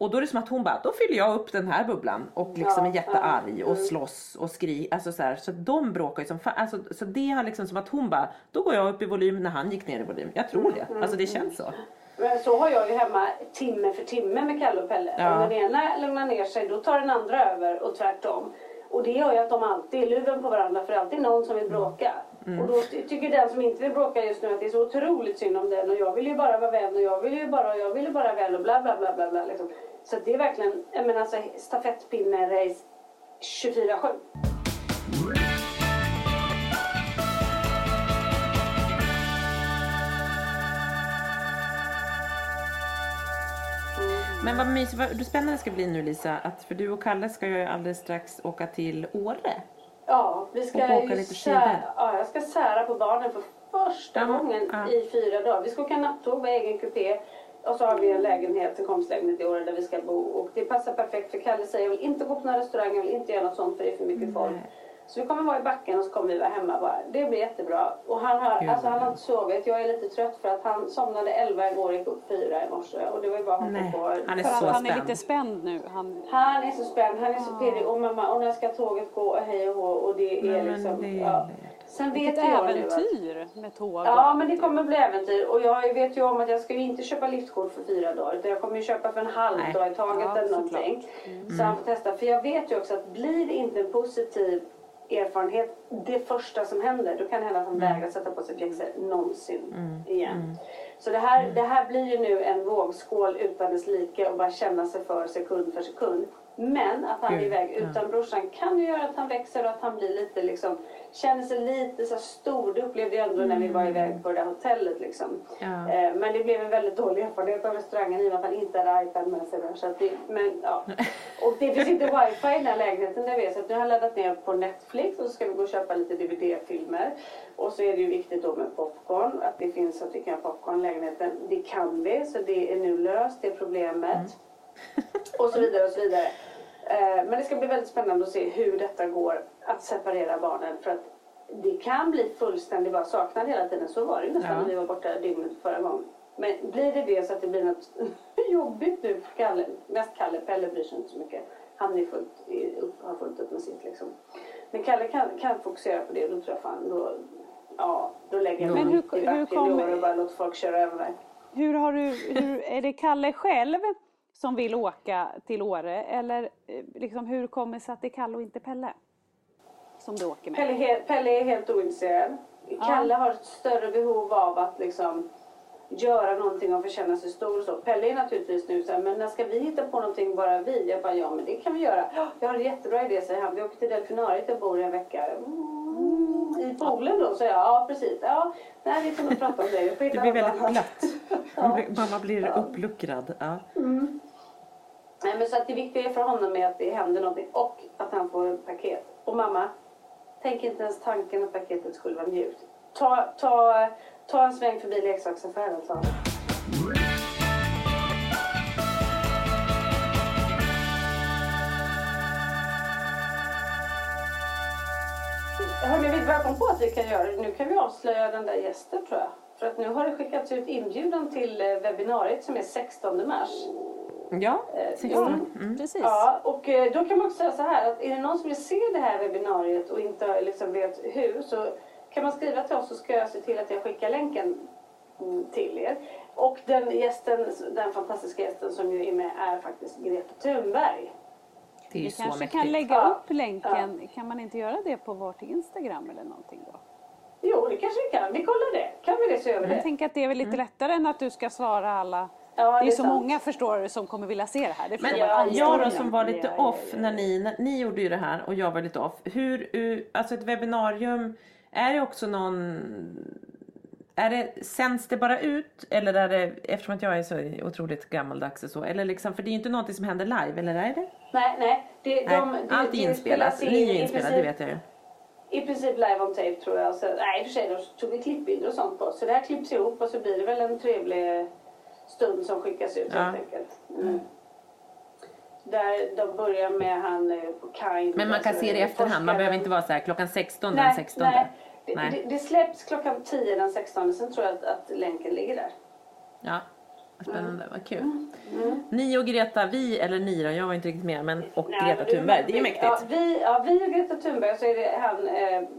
Och då är det som att hon bara, då fyller jag upp den här bubblan och liksom är jättearg och slåss och skriker. Alltså så, här, så de bråkar ju som fan. Alltså, så det har liksom som att hon bara, då går jag upp i volym när han gick ner i volym. Jag tror det. Alltså det känns så. Men så har jag ju hemma timme för timme med Kalle och Pelle. Ja. Om den ena lugnar ner sig då tar den andra över och tvärtom. Och det gör ju att de alltid är luven på varandra för det är alltid någon som vill bråka. Och då ty- tycker den som inte vill bråka just nu att det är så otroligt synd om den och jag vill ju bara vara vän och jag vill ju bara, jag vill ju bara väl och bla bla bla bla bla liksom. Så det är verkligen, jag menar alltså stafettpinne-race 24-7. Men vad mysigt, vad spännande det ska bli nu Lisa. Att för du och Kalle ska ju alldeles strax åka till Åre. Ja, vi ska Och åka lite sä- skidor. ja, jag ska sära på barnen för första Ja, gången ja. i fyra dagar. Vi ska åka nattåg med egen kupé. Och så har vi en lägenhet, en komstlägenhet i Åre där vi ska bo. Och det passar perfekt för Kalle säger jag vill inte gå på några restauranger, jag vill inte göra något sånt för det är för mycket folk. Så vi kommer vara i backen och så kommer vi vara hemma bara. Det blir jättebra. Och han har, alltså, han har inte sovit. Jag är lite trött för att han somnade 11 igår och gick upp 4 i morse. Och det var ju bara Nej, på. han är För så att han är spänd. lite spänd nu. Han, Han är så spänd, han är så pirrig. Och mamma, och när ska tåget gå? Och hej och hå. Och det är Nej, liksom... det är ja. Sen vet vilket jag nu att... äventyr med tåg. Ja, men det kommer bli äventyr. Och jag vet ju om att jag ska inte köpa liftkort för fyra dagar. Utan jag kommer ju köpa för en halv Nej. dag i taget Ja, eller någonting. Så han får testa. För jag vet ju också att blir det inte en positiv erfarenhet det första som händer då kan det hända att han vägrar sätta på sig pjäxor någonsin igen. Så det här, det här blir ju nu en vågskål utan dess like och bara känna sig för sekund för sekund. Men att han är iväg utan brorsan kan ju göra att han växer och att han blir lite liksom känner sig lite så stor. Det upplevde jag ändå när vi var iväg på det där hotellet liksom. Ja. Eh, Men det blev en väldigt dålig erfarenhet av restaurangen i och med att han inte hade iPad med sig. där. Så att det, men, ja. Och det finns inte wifi i den här lägenheten där vi är. Så att nu har jag laddat ner på Netflix och så ska vi gå och köpa lite DVD-filmer. Och så är det ju viktigt då med popcorn. Att det finns så att vi kan ha popcorn i lägenheten. Det kan vi, så det är nu löst, det problemet. Och så vidare och så vidare. Eh, Men det ska bli väldigt spännande att se hur detta går att separera barnen. För att det kan bli fullständig bara saknad hela tiden. Så var det ju nästan Ja. när vi var borta dygnet förra gången. Men blir det det så att det blir något jobbigt nu för Kalle, mest Kalle, Pelle bryr sig inte så mycket. Han är fullt, är upp, har fullt upp med sitt liksom. Men Kalle kan, kan fokusera på det och då tror jag fan, då, ja, då lägger jag mig hur- mitt i hur backen och bara låter folk köra över mig. Hur har du, hur, är det Kalle själv som vill åka till Åre eller eh, liksom, hur kommer det sig att det är Kalle och inte Pelle? Som du åker med? Pelle, Pelle är helt ointresserad. Kalle har ett större behov av att liksom göra någonting och få känna sig stor och så. Pelle är naturligtvis nu så här, men när ska vi hitta på någonting bara vi? Jag bara, ja men det kan vi göra. "Ja, Jag har en jättebra idé säger han. Vi åker till delfinariet och bor i en vecka. Mm, I poolen då? Så jag, ja precis. Ja, nej vi får nog prata om det. Det blir väldigt annat." glatt. Blir, mamma blir uppluckrad. Ja. Nej, men så att det viktiga för honom är att det händer någonting och att han får ett paket. Och mamma, tänk inte ens tanken att paketet skulle vara mjukt. Ta, ta, ta en sväng förbi leksaksaffären, sa han. Hörni, vet du vad jag kom på att vi kan göra? Nu kan vi avslöja den där gästen tror jag. För att nu har det skickats ut inbjudan till eh, webbinariet som är 16 mars. Ja, Eh, 16. mm. Precis. Ja, och eh, då kan man också säga så här att är det någon som vill se det här webbinariet och inte liksom vet hur så kan man skriva till oss så ska jag se till att jag skickar länken mm, till er. Och den gästen, den fantastiska gästen som ju är med är faktiskt Greta Thunberg. Det är ju Vi så kanske mäktigt. kan lägga Ja. upp länken. Kan man inte göra det på vårt Instagram eller någonting då? Jo, det kanske vi kan. Vi kollar det. Kan vi det se över Jag det? tänker att det är väl lite lättare än att du ska svara alla. Ja, det är det är så sant. många förstår du som kommer vilja se det här. Det Men Ja, jag då ja, som var lite Ja, ja, off ja, när ni, när ni gjorde ju det här och jag var lite off. Hur, hur alltså ett webbinarium, är det också någon är det, sänds det bara ut eller är det, eftersom att jag är så otroligt gammaldags och så, eller liksom, för det är ju inte någonting som händer live, eller är det? Nej, nej. Det, Nej, de, det, allt är inspelat, ni är inspelade, det vet jag ju. I princip live on tape tror jag. Så, nej, i och för sig, de tog vi klippbilder och sånt på. Så det här klipps ihop och så blir det väl en trevlig stund som skickas ut Ja. helt enkelt. Mm. Där de börjar med han eh, Kind. Men man kan se det i efterhand, man behöver inte vara så här klockan 16 den Nej, 16. nej. Det, Nej. Det, det släpps klockan 10 den 16. Sen tror jag att, att länken ligger där. Ja, spännande, vad kul. Mm. Ni och Greta, vi, eller ni då, jag var inte riktigt med, men och Nej, Greta Thunberg, det är ju mäktigt. Ja, vi, ja, vi och Greta Thunberg så är det han eh,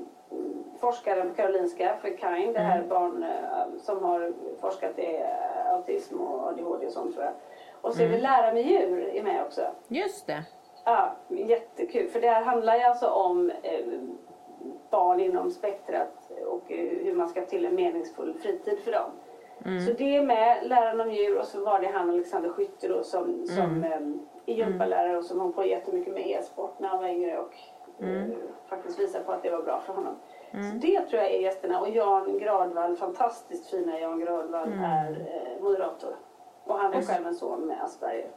forskaren på Karolinska för Kind, det här Mm. barn eh, som har forskat i eh, autism och ADHD och sånt tror jag. Och så är Mm. det Lära med djur är med också. Just det. Ja, jättekul. För det här handlar ju alltså om eh, barn inom spektrat och eh, hur man ska till en meningsfull fritid för dem. Mm. Så det är med Läraren om djur och så var det han Alexander Skytte då som, som Mm. eh, är gympalärare och som höll på jättemycket med e-sport när han var yngre och Mm. eh, faktiskt visade på att det var bra för honom. Så det tror jag är gästerna och Jan Gradvall, fantastiskt fina Jan Gradvall Mm. är eh, moderator. Och han är själv en son med Asperger.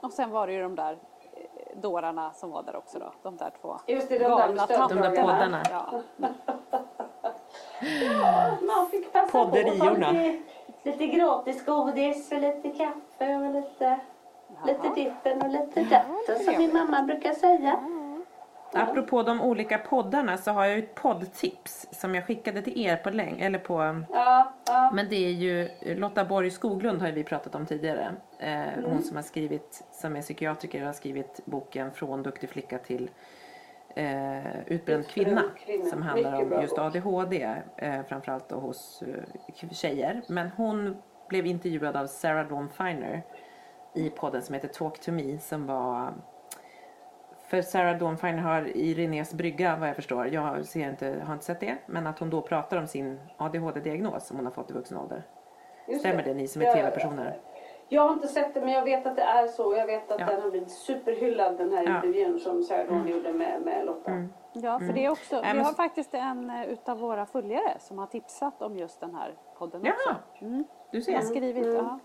Och sen var det ju de där eh, dårarna som var där också då. De där två Just det, de där galna stöddragarna. De där poddarna. Ja. Man fick passa Podderiorna. på. Lite, lite gratis godis och lite kaffe och lite, lite ditten och lite datten som min mamma brukar säga. Apropå de olika poddarna så har jag ett poddtips som jag skickade till er på läng eller på Ja, ja. men det är ju Lotta Borg Skoglund har vi pratat om tidigare. Eh, Hon som har skrivit, som är psykiatriker och har skrivit boken Från duktig flicka till eh, utbränd kvinna. kvinna. Som handlar Mycket om just. ADHD eh, framförallt då hos eh, tjejer. Men hon blev intervjuad av Sarah Dawn Finer i podden som heter Talk to me som var för Sarah Dawn Finer har i Renés brygga vad jag förstår, jag ser inte, har inte sett det, men att hon då pratar om sin ADHD-diagnos som hon har fått i vuxen ålder. Just Stämmer det ni som är Ja, tv-personer? Jag har inte sett det men jag vet att det är så. Jag vet att Ja. den har blivit superhyllad den här Ja. intervjun som Sarah Dawn gjorde med, med Lotta. Ja, för det är också, vi har faktiskt en eh, utav våra följare som har tipsat om just den här podden också. Jaha, Mm. du Jag har ser. skrivit, ja.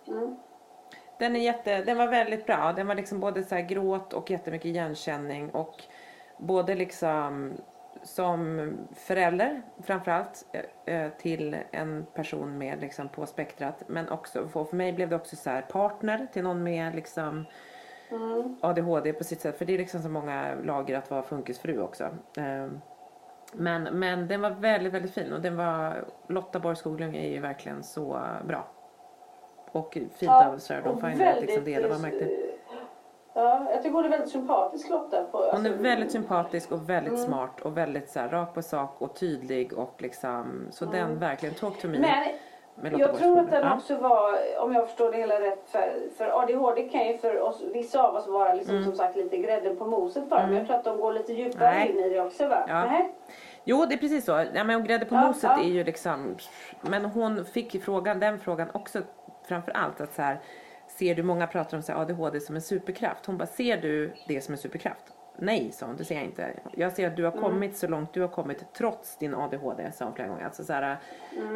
Den, är jätte, den var väldigt bra. Den var liksom både så här gråt och jättemycket igenkänning. Och både liksom som förälder framförallt eh, eh, till en person med liksom på spektrat. Men också för, mig blev det också så här partner till någon med liksom ADHD på sitt sätt. För det är liksom så många lager att vara funkisfru också. Eh, Men, men den var väldigt, väldigt fin. Och den var, Lotta Borg Skoglund är ju verkligen så bra. Och fint av Sarah Dawn Finer att liksom dela. Man märkte. Ja, jag tycker hon är väldigt sympatisk Lotta. På, Hon är alltså, väldigt sympatisk och väldigt smart och väldigt så här, rak på sak och tydlig och liksom så den verkligen talk to me Men jag tror att den Ja. också var, om jag förstår det hela rätt, för, för ADHD kan ju för oss, vissa av oss vara liksom, som sagt lite grädden på moset bara. Men jag tror att de går lite djupare Nej. in i det också va? Ja. Nej? Jo det är precis så. Ja, men grädde på Ja, moset ja. är ju liksom men hon fick frågan, den frågan också framför allt att så här, ser du, många pratar om så här, ADHD som en superkraft. Hon bara, ser du det som en superkraft? Nej, sa hon, det ser jag inte. Jag ser att du har kommit så långt du har kommit trots din ADHD, sa hon flera gånger. Alltså, så här,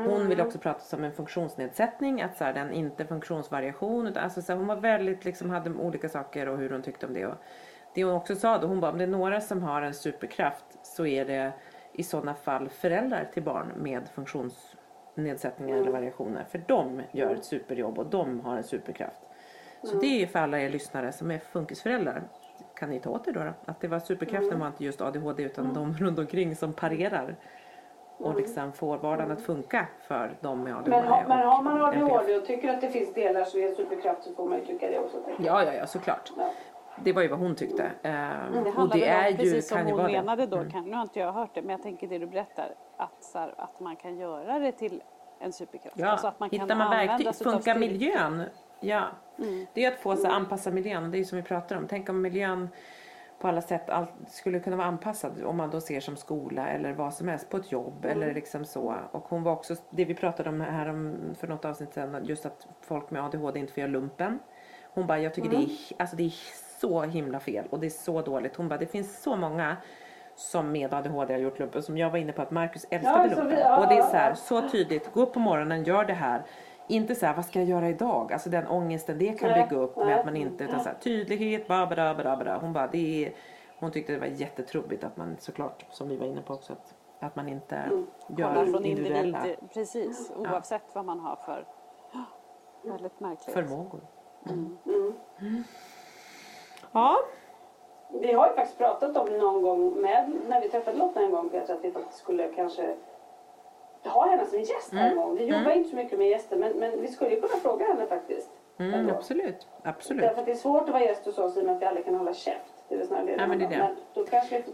Hon vill också prata som en funktionsnedsättning, att så här, den inte funktionsvariation. Utan, alltså, så här, hon var väldigt, liksom, hade olika saker och hur hon tyckte om det. Och det hon också sa då, hon bara, om det är några som har en superkraft så är det i sådana fall föräldrar till barn med funktionsnedsättningar eller variationer. För de gör ett superjobb och de har en superkraft. Så det är för alla er lyssnare som är funkisföräldrar. Kan ni ta åt er då, då? Att det var superkraften var inte just ADHD utan de runt omkring som parerar. Och liksom får vardagen att funka för de med ADHD. Men, har, men har man. ADHD och tycker att det finns delar som är superkraft så får man ju tycka det också. Ja, ja, ja, såklart. Ja. Det var ju vad hon tyckte. Eh, Det och det är om, ju, precis som hon menade det. Mm. då, kan, nu har inte jag hört det, men jag tänker det du berättar, att, så här, att man kan göra det till en superkraft. Ja, Alltså att man hittar kan man verktyg, funkar miljön? Ja, det är att få sig anpassa miljön det är ju som vi pratar om. Tänk om miljön på alla sätt allt, skulle kunna vara anpassad om man då ser som skola eller vad som helst på ett jobb eller liksom så. Och hon var också, det vi pratade om här om, för något avsnitt sedan, just att folk med ADHD inte får göra lumpen. Hon bara, jag tycker det, är, alltså det är så himla fel och det är så dåligt. Hon bara, det finns så många som med ADHD har gjort lumpen som jag var inne på att Marcus älskade Ja, lumpen. ja, och det är ja, så här, ja. så tydligt, gå upp på morgonen, gör det här. Inte så här, vad ska jag göra idag? Alltså den ångesten det kan bygga upp med att man inte, utan så här, tydlighet, ba, ba, ba, ba. Hon bara, det är, hon tyckte det var jättetrubbigt att man såklart, som vi var inne på också, att, att man inte Mm. gör från individuella individ, precis, oavsett vad man har för väldigt märkligt. förmågor. Mm. Ja, Vi har ju faktiskt pratat om någon gång med, när vi träffade Lotta en gång Petra, att vi faktiskt skulle kanske ha henne som gäst här en gång. Vi jobbar inte så mycket med gäster men, men vi skulle ju kunna fråga henne faktiskt. mm, absolut. absolut. Därför att det är svårt att vara gäst hos oss i och med att vi aldrig kan hålla käft. Det är väl snarare det Ja, men det är det.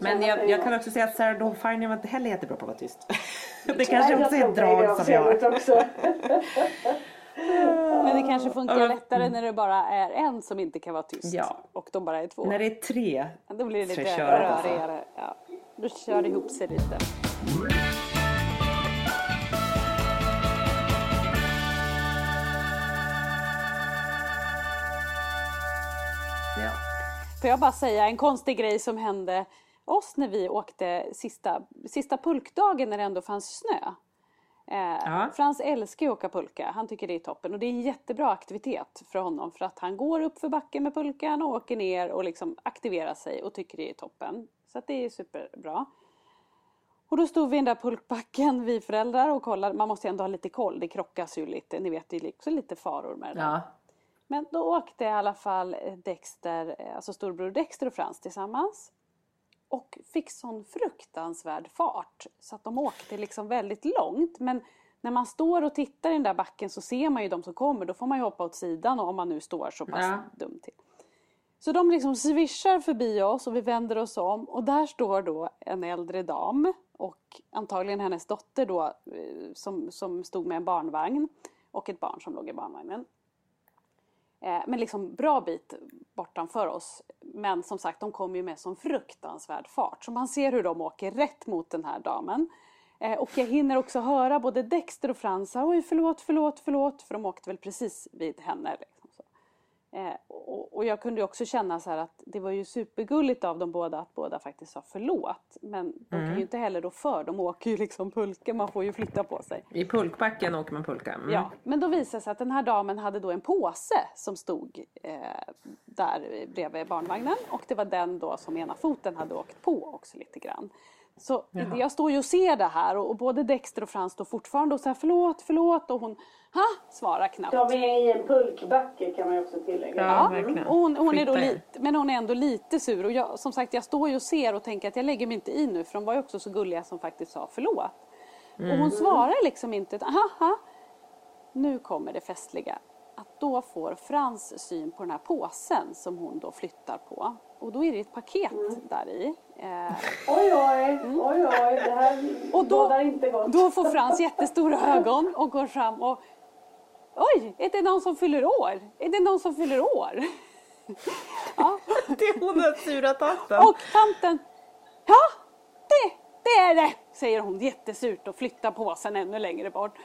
Men, Men jag, jag kan också säga att Sarah Dawn Finer var inte heller jättebra på att vara tyst. det Nej, kanske jag också är ett drag som jag har. Men det kanske funkar lättare när det bara är en som inte kan vara tyst. Ja. Och de bara är två. När det är tre. Då blir det lite rörigare. Ja. Då kör det ihop sig lite. Ja. Får jag bara säga en konstig grej som hände oss när vi åkte sista, sista pulkdagen när det ändå fanns snö. Eh, Ja. Frans älskar ju att åka pulka, han tycker det är toppen och det är en jättebra aktivitet för honom för att han går upp för backen med pulkan och åker ner och liksom aktiverar sig och tycker det är toppen. Så att det är superbra. Och då stod vi i den där pulkbacken, vi föräldrar, och kollade. Man måste ju ändå ha lite koll, det krockas ju lite. Ni vet, det är också lite faror med det där. Ja. Men då åkte i alla fall Dexter, eh, alltså storbror Dexter och Frans tillsammans. Och fick sån fruktansvärd fart så att de åkte liksom väldigt långt. Men när man står och tittar i den där backen så ser man ju de som kommer. Då får man ju hoppa åt sidan om man nu står så pass Ja. dumt till. Så de liksom svischar förbi oss och vi vänder oss om och där står då en äldre dam och antagligen hennes dotter då eh, som, som stod med en barnvagn och ett barn som låg i barnvagnen. Eh, Men liksom bra bit bortanför oss. Men som sagt, de kommer ju med sån fruktansvärd fart. Så man ser hur de åker rätt mot den här damen. Eh, Och jag hinner också höra både Dexter och Frans säga, oj förlåt, förlåt, förlåt. För de åkte väl precis vid henne. Eh, och, och jag kunde också känna så här att det var ju supergulligt av dem båda att båda faktiskt sa förlåt. Men de kan ju inte heller då för, de åker ju liksom pulka, man får ju flytta på sig. I pulkbacken åker man pulka. Mm. Ja, men då visade det sig att den här damen hade då en påse som stod eh, där bredvid barnvagnen och det var den då som ena foten hade åkt på också lite grann. Så jag står ju och ser det här och, och både Dexter och Frans står fortfarande och säger förlåt, förlåt och hon ha, svarar knappt. De är i en pulkbacke kan man ju också tillägga. Ja, Ja, verkligen. och hon, hon är då lite, men hon är ändå lite sur. Och jag, som sagt, jag står ju och ser och tänker att jag lägger mig inte i nu. För de var ju också så gulliga som faktiskt sa förlåt. Och Mm. hon svarar liksom inte. Haha, nu kommer det festliga. Att då får Frans syn på den här påsen som hon då flyttar på. Och då är det ett paket Mm. där i. Eh, Oj, oj, oj, oj. Det här Och då- inte gott. Då får Frans jättestora ögon och går fram och Oj, är det någon som fyller år? Är det någon som fyller år? ja. Det är hon den sura tanten. Och tanten, ja det, det är det, säger hon jättesurt och flyttar påsen ännu längre bort.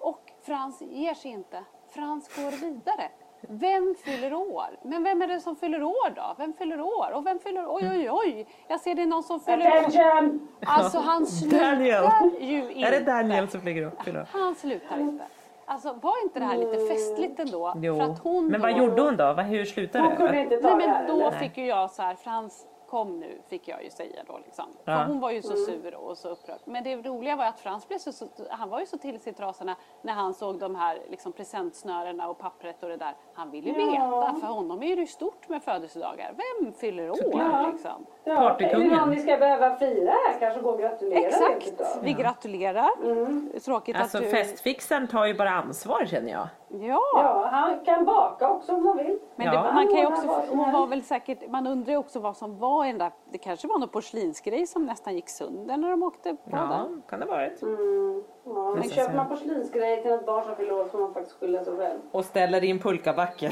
Och Frans ger sig inte. Frans går vidare. Vem fyller år? Men vem är det som fyller år då? Vem fyller år? Och vem fyller Oj, oj, oj! Jag ser det är någon som fyller år. Alltså han slutar Daniel. ju inte. Är det Daniel som upp? Förlåt. Han slutar inte. Alltså var inte det här lite festligt ändå? Jo. För att hon Men vad då- gjorde hon då? Hur slutade Hon kunde det? inte ta Nej det men då eller? fick ju jag så här, Frans kom nu, fick jag ju säga då liksom. Ja. För hon var ju så sur och så upprörd. Men det roliga var att Frans blev så, så han var ju så till sig i trasorna när han såg de här liksom, presentsnörena och pappret och det där. Han ville ju Ja. veta, för honom är det ju stort med födelsedagar. Vem fyller år liksom? Ja, Partykungen. Är det någon vi ska behöva fira här? Kanske gå och gratulera Exakt, vi gratulerar. Tråkigt Alltså att du... festfixaren tar ju bara ansvar känner jag. Ja. Ja, han kan baka också om han vill. Men Ja. det, man kan också, hon var väl säkert, man undrar ju också vad som var i den där, det kanske var någon porslinsgrej som nästan gick sönder när de åkte på Ja, den. kan det ha varit. Mm. Ja, men köper man porslinsgrejer till ett barn som fyller år får man faktiskt skylla sig själv. Och ställer i en pulkabacke.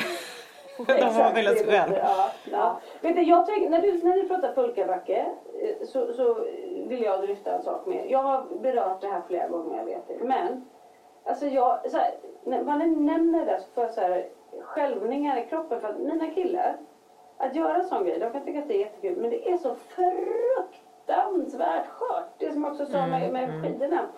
De får Exakt, skylla sig det är själv. lite- Ja, ja. Vet du, jag tänker, när, du, när du pratar pulkabacke eh, så, så vill jag lyfta en sak med. Jag har berört det här flera gånger, jag vet det. Men, alltså jag, så här, när man nämner det så får jag så här, skälvningar i kroppen. För att mina killar, att göra en sån grej, de kan tycka att det är jättekul. Men det är så fruktansvärt skört. Det som också sa med, med skidorna.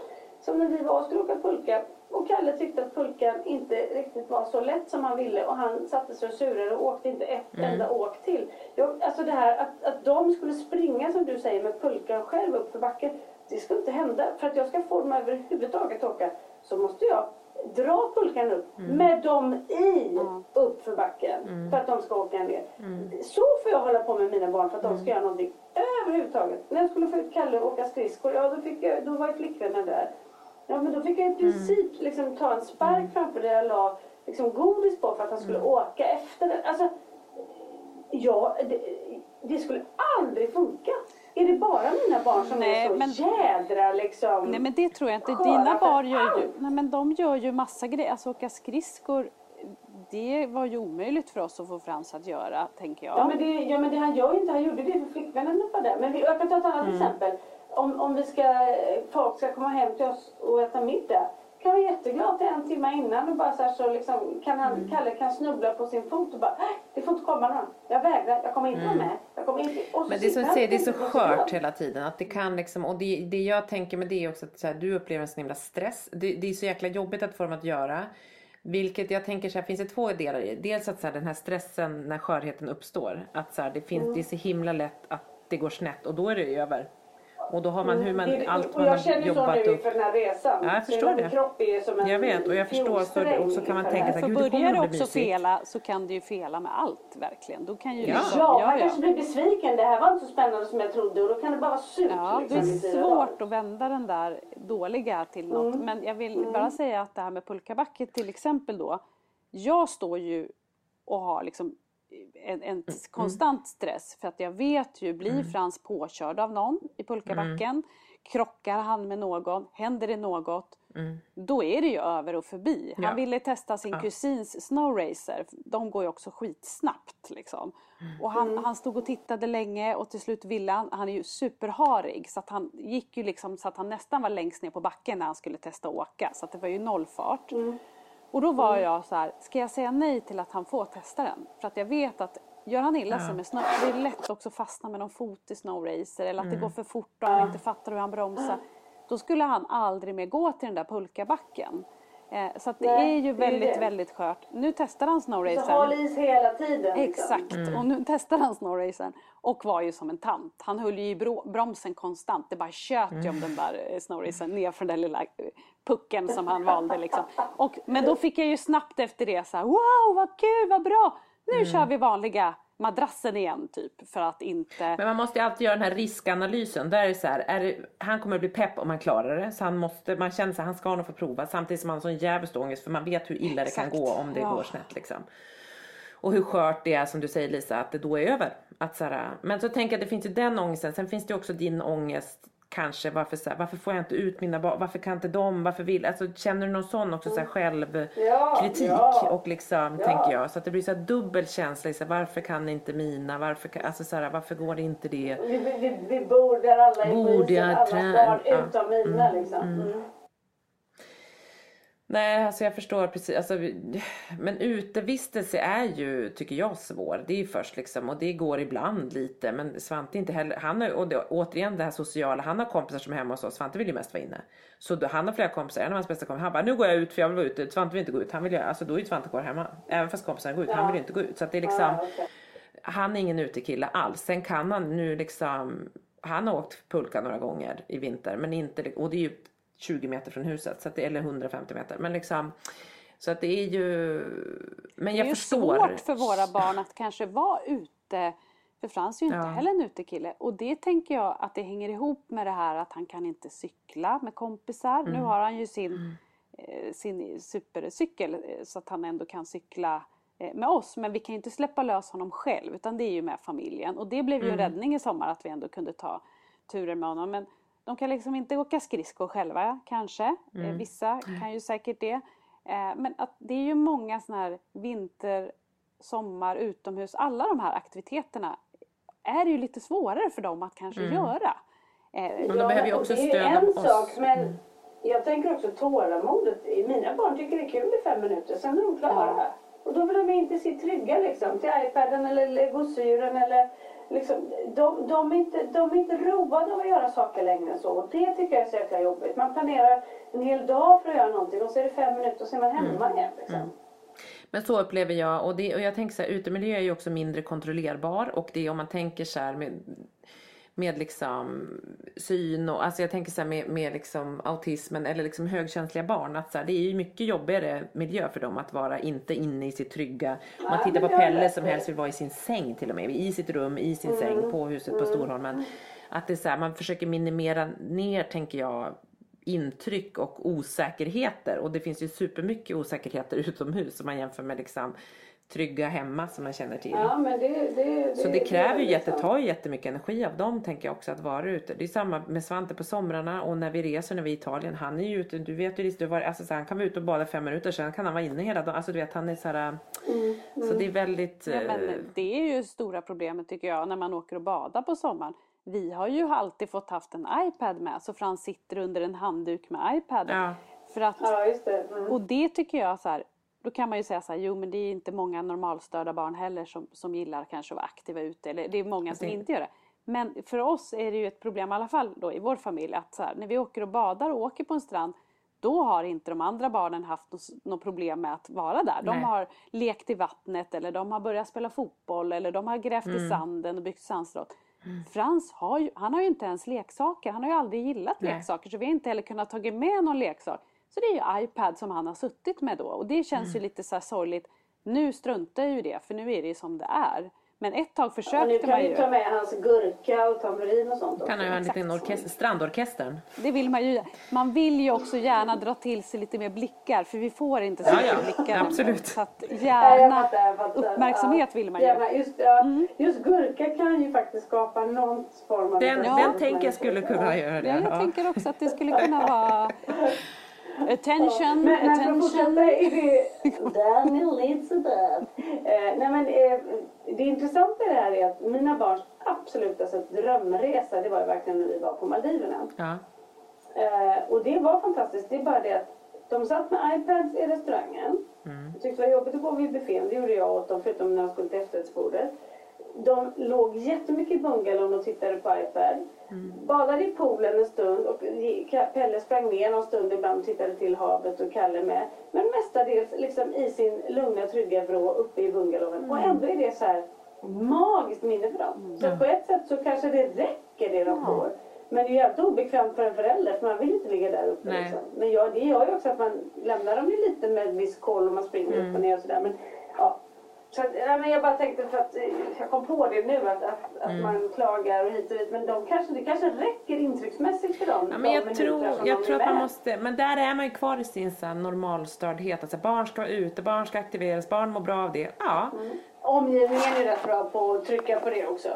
Som när vi var och skulle åka pulka och Kalle tyckte att pulkan inte riktigt var så lätt som han ville och han satte sig och surade och åkte inte ett enda åk till. Jag, alltså det här att, att de skulle springa som du säger med pulkan själv upp för backen. Det skulle inte hända. För att jag ska få dem överhuvudtaget att åka så måste jag dra pulkan upp med dem i upp för backen för att de ska åka ner. Så får jag hålla på med mina barn för att de ska göra någonting överhuvudtaget. När jag skulle få ut Kalle och åka skridskor, ja då, fick jag, då var flickvännen där. Ja men då fick jag i princip liksom ta en spark framför där jag la liksom godis på för att han skulle åka efter den. Alltså, ja, det, det skulle aldrig funka. Är det bara mina barn som Nej, är så men- jädra liksom? Nej men det tror jag inte. Dina barn gör ju, nej men de gör ju massa grejer. Alltså åka skridskor, det var ju omöjligt för oss att få Frans att göra, tänker jag. Ja men, det, ja men det han gör ju inte, han gjorde det för flickvännen var där. Men vi, jag kan ta ett annat Mm. exempel. Om, om vi ska, folk ska komma hem till oss och äta middag. Kan vara jätteglad till en timme innan och bara så, så liksom, kan han, Mm. Kalle kan snubbla på sin fot och bara "Nej, det får inte komma någon. Jag vägrar, jag kommer inte vara med. Jag kommer inte. Och så Mm. Men det är som du säger, det är så skört hela tiden. Att det kan liksom, och det, det jag tänker med det är också att här, du upplever en sån himla stress. Det, det är så jäkla jobbigt att få dem att göra. Vilket jag tänker så här, finns det två delar i det. Dels att så här, den här stressen när skörheten uppstår. Att så här, det, finns, det är så himla lätt att det går snett och då är det över. Och då har man hur man, Det- allt och man jag har känner så jobbat nu upp. inför den här resan. Ja, jag förstår det. kropp är som en Jag vet, och jag förstår, så- fjolsträng och så kan man tänka det så här. för Gud, det kommer börjar det också fela så kan det ju fela med allt verkligen. Då kan ju Ja. liksom, Ja, man ja. kanske blir besviken. Det här var inte så spännande som jag trodde och då kan det bara vara surt. Ja, det liksom, i är svårt att vända den där dåliga till något. Mm. Men jag vill bara säga att det här med pulkabacke till exempel då. Jag står ju och har liksom en, en konstant stress för att jag vet ju, blir Frans påkörd av någon i pulkabacken? Krockar han med någon? Händer det något? Då är det ju över och förbi. Han Ja. ville testa sin kusins snowracer. De går ju också skitsnabbt liksom. Och han, han stod och tittade länge och till slut ville han, han är ju superharig så att han gick ju liksom så att han nästan var längst ner på backen när han skulle testa att åka. Så att det var ju nollfart. Och då var jag så här, ska jag säga nej till att han får testa den? För att jag vet att gör han illa sig med snow, det är lätt också att fastna med någon fot i snowracer eller att det går för fort och han inte fattar hur han bromsar. Då skulle han aldrig mer gå till den där pulkabacken. Eh, så att det Nej, är ju det är väldigt, det. väldigt skört. Nu testar han Så håll snowracern. is hela tiden. liksom. Exakt, och nu testar han snowracern och var ju som en tant. Han höll ju i bro- bromsen konstant. Det bara tjöt ju om den där eh, snowracern ner för den där lilla eh, pucken som han valde. Liksom. Och, men då fick jag ju snabbt efter det så här, wow vad kul, vad bra! Nu kör vi vanliga madrassen igen typ för att inte... Men man måste ju alltid göra den här riskanalysen. Där är det så här, är det, han kommer att bli pepp om han klarar det. Så han måste, man känner sig han ska nog få prova. Samtidigt som han har sån jävligt ångest för man vet hur illa det Exakt. kan gå om det Ja. går snett liksom. Och hur skört det är som du säger Lisa, att det då är över. Att så här, men så tänker jag att det finns ju den ångesten. Sen finns det också din ångest kanske varför, så här, varför får jag inte ut mina barn, varför kan inte de, varför vill, alltså känner du någon sån också så här självkritik Ja, och liksom Ja. tänker jag så att det blir så här dubbel känsla, så här, varför kan inte mina, varför, kan, alltså så här, varför går inte det? Vi, vi, vi, bor där alla är Borde jag allas trä- barn utom mina liksom. Mm. Nej, alltså jag förstår precis. Alltså, men utevistelse är ju, tycker jag, svår. Det är ju först liksom, och det går ibland lite. Men Svante inte heller, han har, och det, återigen det här sociala, han har kompisar som är hemma hos oss. Svante vill ju mest vara inne. Så då, han har flera kompisar, en av hans bästa kompisar, han bara, nu går jag ut för jag vill vara ute. Svante vill inte gå ut, han vill göra, alltså då är ju Svante kvar hemma. Även fast kompisarna går ut, han vill ju inte gå ut. Så att det är liksom, Ja, okej. han är ingen utekille alls. Sen kan han nu liksom, han har åkt pulka några gånger i vinter, men inte, och det är ju 20 meter från huset, så att det, eller 150 meter. Men liksom, så att det är ju, men Det jag är ju förstår. svårt för våra barn att kanske vara ute. För Frans är ju inte Ja. heller en utekille. Och det tänker jag att det hänger ihop med det här att han kan inte cykla med kompisar. Mm. Nu har han ju sin, eh, sin supercykel eh, så att han ändå kan cykla eh, med oss. Men vi kan ju inte släppa lös honom själv utan det är ju med familjen. Och det blev ju en Mm. räddning i sommar att vi ändå kunde ta turer med honom. Men de kan liksom inte åka skridskor själva kanske. Eh, Vissa kan ju säkert det. Eh, Men att det är ju många sådana här vinter, sommar, utomhus, alla de här aktiviteterna är ju lite svårare för dem att kanske göra. Eh, Men de behöver ju också det är stöd en oss. Mm. sak, men jag tänker också tålamodet. Mina barn tycker det är kul i fem minuter, sen är de klara. Och då vill de inte se trygga liksom, till iPaden eller legosyren eller liksom, de, de, är inte, de är inte roade av att göra saker längre än så. Och det tycker jag är så jäkla jobbigt. Man planerar en hel dag för att göra någonting och så är det fem minuter och så är man hemma Mm. igen. Liksom. Men så upplever jag och, det, och jag tänker så här, utemiljö är ju också mindre kontrollerbar och det om man tänker så här med, med liksom syn och alltså jag tänker så här med, med liksom autismen eller liksom högkänsliga barn att så här, det är ju mycket jobbigare miljö för dem att vara inte inne i sitt trygga. Om man tittar på Pelle som helst vill vara i sin säng till och med, i sitt rum, i sin Mm. säng på huset på Storholmen. Att det är så här, man försöker minimera ner tänker jag intryck och osäkerheter och det finns ju supermycket osäkerheter utomhus om man jämför med liksom trygga hemma som man känner till. Ja, men det, det, det, Så det kräver ju jätte, liksom- tar ju jättemycket energi av dem tänker jag också att vara ute. Det är samma med Svante på somrarna och när vi reser när vi är i Italien. Han är ju ute, du vet ju Lisa, du var, alltså, så han kan vara ute och bada fem minuter sen kan han vara inne hela dagen. Alltså du vet han är så här, Så det är väldigt... Ja, men eh, det är ju stora problemet tycker jag när man åker och badar på sommaren. Vi har ju alltid fått haft en iPad med så Frans sitter under en handduk med iPaden. Ja. För att, Ja, just det. Mm. och det tycker jag så här, då kan man ju säga så här, jo men det är inte många normalstörda barn heller som, som gillar kanske att vara aktiva ute. Eller det är många som det- inte gör det. Men för oss är det ju ett problem i alla fall då i vår familj att så här, när vi åker och badar och åker på en strand då har inte de andra barnen haft något, problem med att vara där. De Nej. har lekt i vattnet eller de har börjat spela fotboll eller de har grävt Mm. i sanden och byggt sandslott. Frans har ju, han har ju inte ens leksaker. Han har ju aldrig gillat Nej. leksaker så vi har inte heller kunnat tagit med någon leksak. Så det är ju iPad som han har suttit med då och det känns Mm. ju lite så här sorgligt. Nu struntar jag ju det för nu är det ju som det är. Men ett tag Och nu försökte kan man vi ju. ta med hans gurka och tamburin och sånt kan han ju ha en liten orkester, strandorkestern. Det vill man ju. Man vill ju också gärna dra till sig lite mer blickar för vi får inte så Ja, mycket ja, blickar. nämligen. absolut. Så att Ja, jag gärna fattar, jag fattar. uppmärksamhet ja. vill man ju. Mm. Gärna, just, ja, just gurka kan ju faktiskt skapa någon form av... Den, Ja. den tänker jag skulle kunna göra det. Ja, jag Ja. tänker också att det skulle kunna vara attention, Men, men för att attention. fortsätta i det... Daniel Elisabeth. Eh, nej men eh, det intressanta i det här är att mina barns absoluta alltså, drömresa det var ju verkligen när vi var på Maldiverna. Ja. Eh, och det var fantastiskt. Det är bara det att de satt med iPads i restaurangen. Mm. Jag tyckte det var jobbigt att gå vid buffén. Det gjorde jag åt dem förutom när de skulle till efterrättsbordet. De låg jättemycket i bungalown och tittade på iPad. Mm. Badade i poolen en stund och Pelle sprang ner någon stund ibland och tittade till havet och Kalle med. Men mestadels liksom i sin lugna trygga vrå uppe i bungalowen. Mm. Och ändå är det så här magiskt minne för dem. Så på ett sätt så kanske det räcker det de får. Men det är ju jävligt obekvämt för en förälder för man vill inte ligga där uppe. Nej. Liksom. Men ja, det gör ju också att man lämnar dem ju lite med viss koll och man springer Mm. upp och ner och sådär. Men, ja. Så att, ja, men jag bara tänkte för att eh, jag kom på det nu att, att, att Mm. man klagar och hit och dit. Men de kanske, det kanske räcker intrycksmässigt för dem. Ja, men jag tror, jag tror att man måste, men där är man ju kvar i sin så här normalstördhet. Alltså barn ska vara ute, barn ska aktiveras, barn mår bra av det. Ja, Omgivningen är rätt bra på att trycka på det också.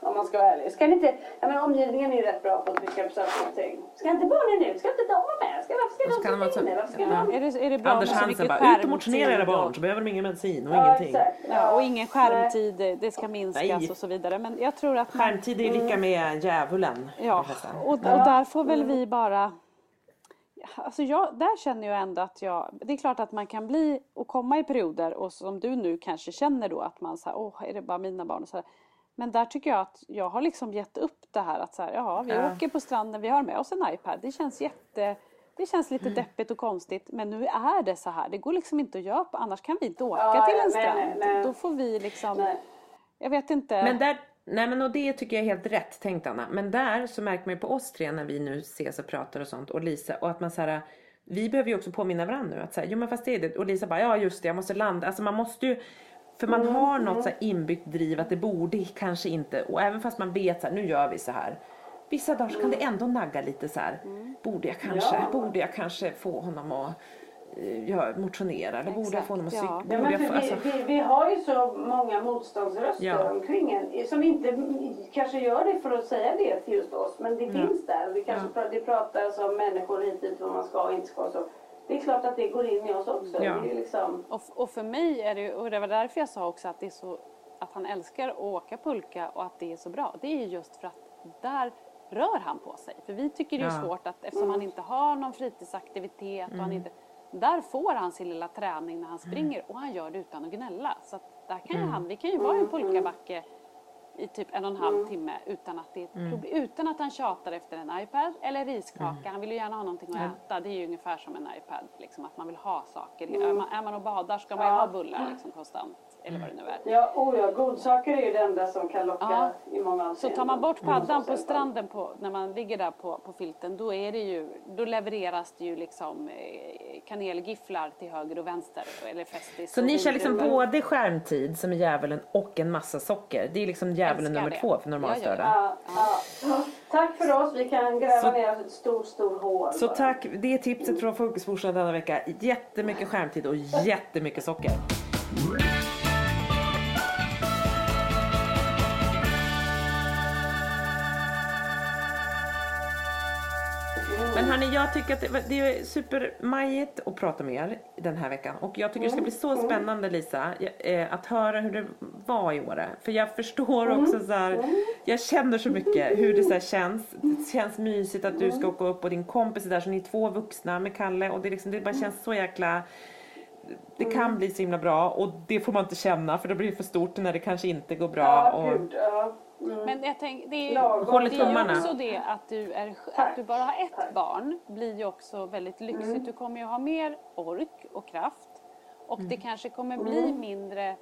Om man ska vara ärlig. Ska inte, ja, men omgivningen är rätt bra på att trycka på saker och ting. Ska inte barnen ut? Ska inte de vara med? Ska, varför ska de sitta vara så- inne? Varför ska Ja. de... Är det, är det bra Anders Hansen bara, ut och motionera era barn så behöver de ingen medicin och Ja, ingenting. exakt. Ja, och ingen skärmtid, det- ska minskas Nej. och så vidare. Men jag tror att man, Skärmtid är lika med djävulen. Ja, och, och där får väl vi bara... Alltså jag, där känner jag ändå att jag, det är klart att man kan bli och komma i perioder och som du nu kanske känner då att man säger, åh är det bara mina barn och så här. Men där tycker jag att jag har liksom gett upp det här att så här, ja vi Ja. åker på stranden, vi har med oss en iPad. Det känns jätte, det känns Mm. lite deppigt och konstigt men nu är det så här. Det går liksom inte att göra annars kan vi inte åka Ja, till en nej, strand. nej, nej. Då får vi liksom, jag vet inte. Men där, nej men och det tycker jag är helt rätt tänkt Anna. Men där så märker man ju på oss tre när vi nu ses och pratar och sånt och Lisa och att man så här, vi behöver ju också påminna varandra nu att säga, jo men fast det är det och Lisa bara ja just det jag måste landa, alltså man måste ju för man Mm, har något så inbyggt driv att det borde kanske inte och även fast man vet så här, nu gör vi så här. Vissa dagar så kan det ändå nagga lite så här. Borde jag kanske, Ja. borde jag kanske få honom att eh, göra, motionera eller borde jag få honom att cykla? ja. Ja, jag få, alltså, vi, vi, vi har ju så många motståndsröster Ja. omkring en som inte kanske gör det för att säga det till just oss men det Ja. finns där. Vi kanske pra, det pratas om människor hit dit vad man ska och inte ska och så. Det är klart att det går in i oss också. Ja. Det är liksom, Och, och för mig är det och det var därför jag sa också att det är så att han älskar att åka pulka och att det är så bra. Det är ju just för att där rör han på sig. För vi tycker det är Ja. svårt att eftersom han inte har någon fritidsaktivitet och han inte där får han sin lilla träning när han springer och han gör det utan att gnälla. Så där kan ju han, vi kan ju vara i en pulkabacke i typ en och en halv timme utan att, det problem, utan att han tjatar efter en iPad eller riskaka. Han vill ju gärna ha någonting att äta. Det är ju ungefär som en iPad. Liksom, att man vill ha saker. Är, man, är man och badar ska man ju ha bullar liksom, konstant. Eller vad det nu är. ja, oh ja, godsaker är ju det enda som kan locka Ja. i många Så avseenden. tar man bort paddan Så på stranden på, när man ligger där på, på filten då, är det ju, då levereras det ju liksom eh, kanelgifflar till höger och vänster. Eller festis Så och ni kör liksom både skärmtid som är djävulen och en massa socker. Det är liksom djävulen Älskar nummer det. två för normalstörda. Ja, ja. Tack för oss. Vi kan gräva Så- ner ett stort, stort hål. Så bara. tack, det är tipset från Fokusmorsan denna vecka. Jättemycket skärmtid och jättemycket socker. Jag tycker att det, det är supermajigt att prata med er den här veckan. Och jag tycker det ska bli så spännande Lisa, eh, att höra hur det var i Åre. För jag förstår också så här, jag känner så mycket hur det så här känns. Det känns mysigt att du ska åka upp och din kompis är där, så ni är två vuxna med Kalle. Och det, liksom, det bara känns så jäkla det kan bli så himla bra och det får man inte känna för det blir för stort när det kanske inte går bra. Ja, och, gud. Ja. Mm. Men jag tänk, det är, Lagom. det är ju också det att du, är, att du bara har ett barn blir ju också väldigt lyxigt. Du kommer ju ha mer ork och kraft och det kanske kommer bli mindre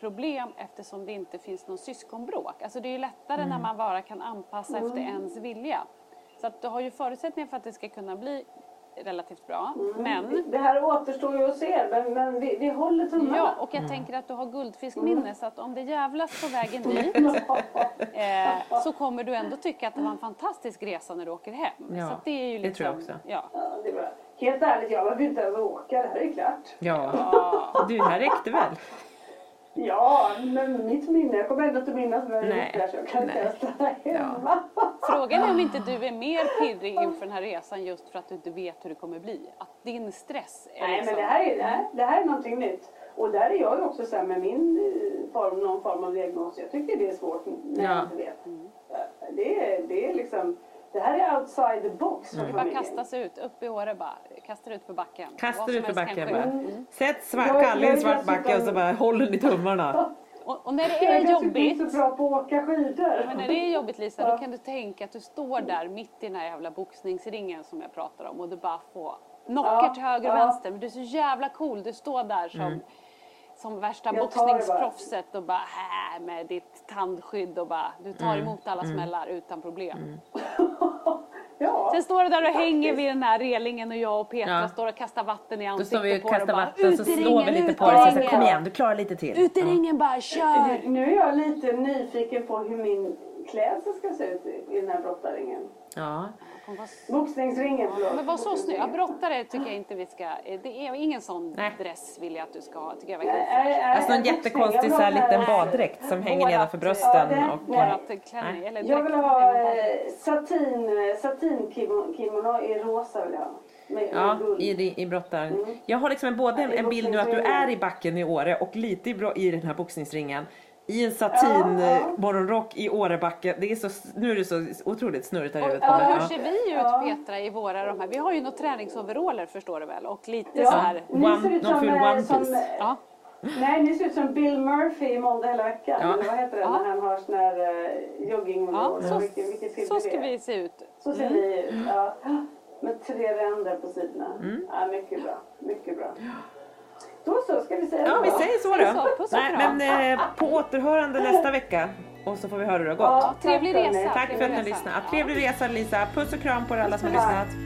problem eftersom det inte finns någon syskonbråk. Alltså det är ju lättare när man bara kan anpassa efter ens vilja. Så att du har ju förutsättningar för att det ska kunna bli relativt bra. Men Det här återstår ju att se, men, men vi, vi håller tummarna. Ja, och jag tänker att du har guldfiskminne så att om det jävlas på vägen dit eh, så kommer du ändå tycka att det var en fantastisk resa när du åker hem. Ja, så det är ju det liksom, tror jag också. Ja. Ja, det är bra. Helt ärligt, jag behöver inte över åka. Det här är klart. Ja, du, det här räckte väl? Ja, men mitt minne. Jag kommer ändå inte minnas vad jag Nej, gjort där så jag kan inte ens stanna hemma. Frågan är om inte du är mer pirrig inför den här resan just för att du inte vet hur det kommer bli. Att din stress är Nej, liksom... men det här, är, det, här, det här är någonting nytt. Och där är jag ju också så här med min eh, form, någon form av diagnos. Jag tycker det är svårt när Ja. jag inte vet. Ja, Det är, det är liksom, det här är outside the box för Det bara familjen. kastas ut, upp i Åre bara. Kastar ut för backen. Kastar ut kan backen bara. Sätt svart, Jag- Kalle i en jag- svart jag backe och så bara håller ni tummarna. Och, och när det Jag är är kanske jobbigt inte så bra på att åka skidor. Men när det är jobbigt Lisa, då kan du tänka att du står där mitt i den här jävla boxningsringen som jag pratar om och du bara får knockar Ja, till höger och ja. vänster. Men du är så jävla cool. Du står där som, Mm. som värsta Jag bara. boxningsproffset och bara här med ditt tandskydd och bara du tar Mm. emot alla smällar utan problem. Ja. Sen står du där och hänger vid den här relingen och jag och Petra Ja. står och kastar vatten i Då ansiktet står vi och på kastar bara, vatten så "Ut i slår vi lite på dig och så ringen." kom igen du klarar lite till. Ut i ringen bara, kör! Nu, är jag lite nyfiken på hur min klädsel ska se ut i, i den här brottarringen. Ja. Hon var Boxningsringen. Men var så snygg. Ja, brottare tycker jag inte vi ska... Det är ingen sån Nej. dress vill jag att du ska ha. Tycker jag ofräscht. nej, Alltså någon jättekonstig så här liten baddräkt som hänger nedanför Ja, brösten. det- och, nej. Vårat klänning, eller Jag vill ha eh, satin, eh, satinkimono i rosa vill jag ha. Med, Ja, med i, i brottaren. Mm. Jag har liksom en, både Ja, i en bild nu att du är i backen i Åre och lite i, i den här boxningsringen. I en satin ja, morgonrock i Årebacke. Det är så, nu är det så otroligt snurrigt här i huvudet. Ja, hur ser vi ut Petra i våra de här? Vi har ju några träningsoveraller förstår du väl och lite ja, så här. One, ser ut som, någon one som, ja. Nej, ni ser ut som Bill Murphy i Måndag hela veckan. Ja. Eller vad heter det ja. när han har sån här uh, jogging ja, så, vilket, vilket film Så ska vi se ut. Så ser mm. vi ut, ja. Med tre ränder på sidorna. Mm. Ja, mycket bra, mycket bra. Då så, ska vi säga Ja, vi säger så då. Så, Nej, men eh, på återhörande nästa vecka. Och så får vi höra hur det har gått. Ja, trevlig resa. Tack för att ni lyssnade. Trevlig resa Lisa. Puss och kram på er alla som har lyssnat.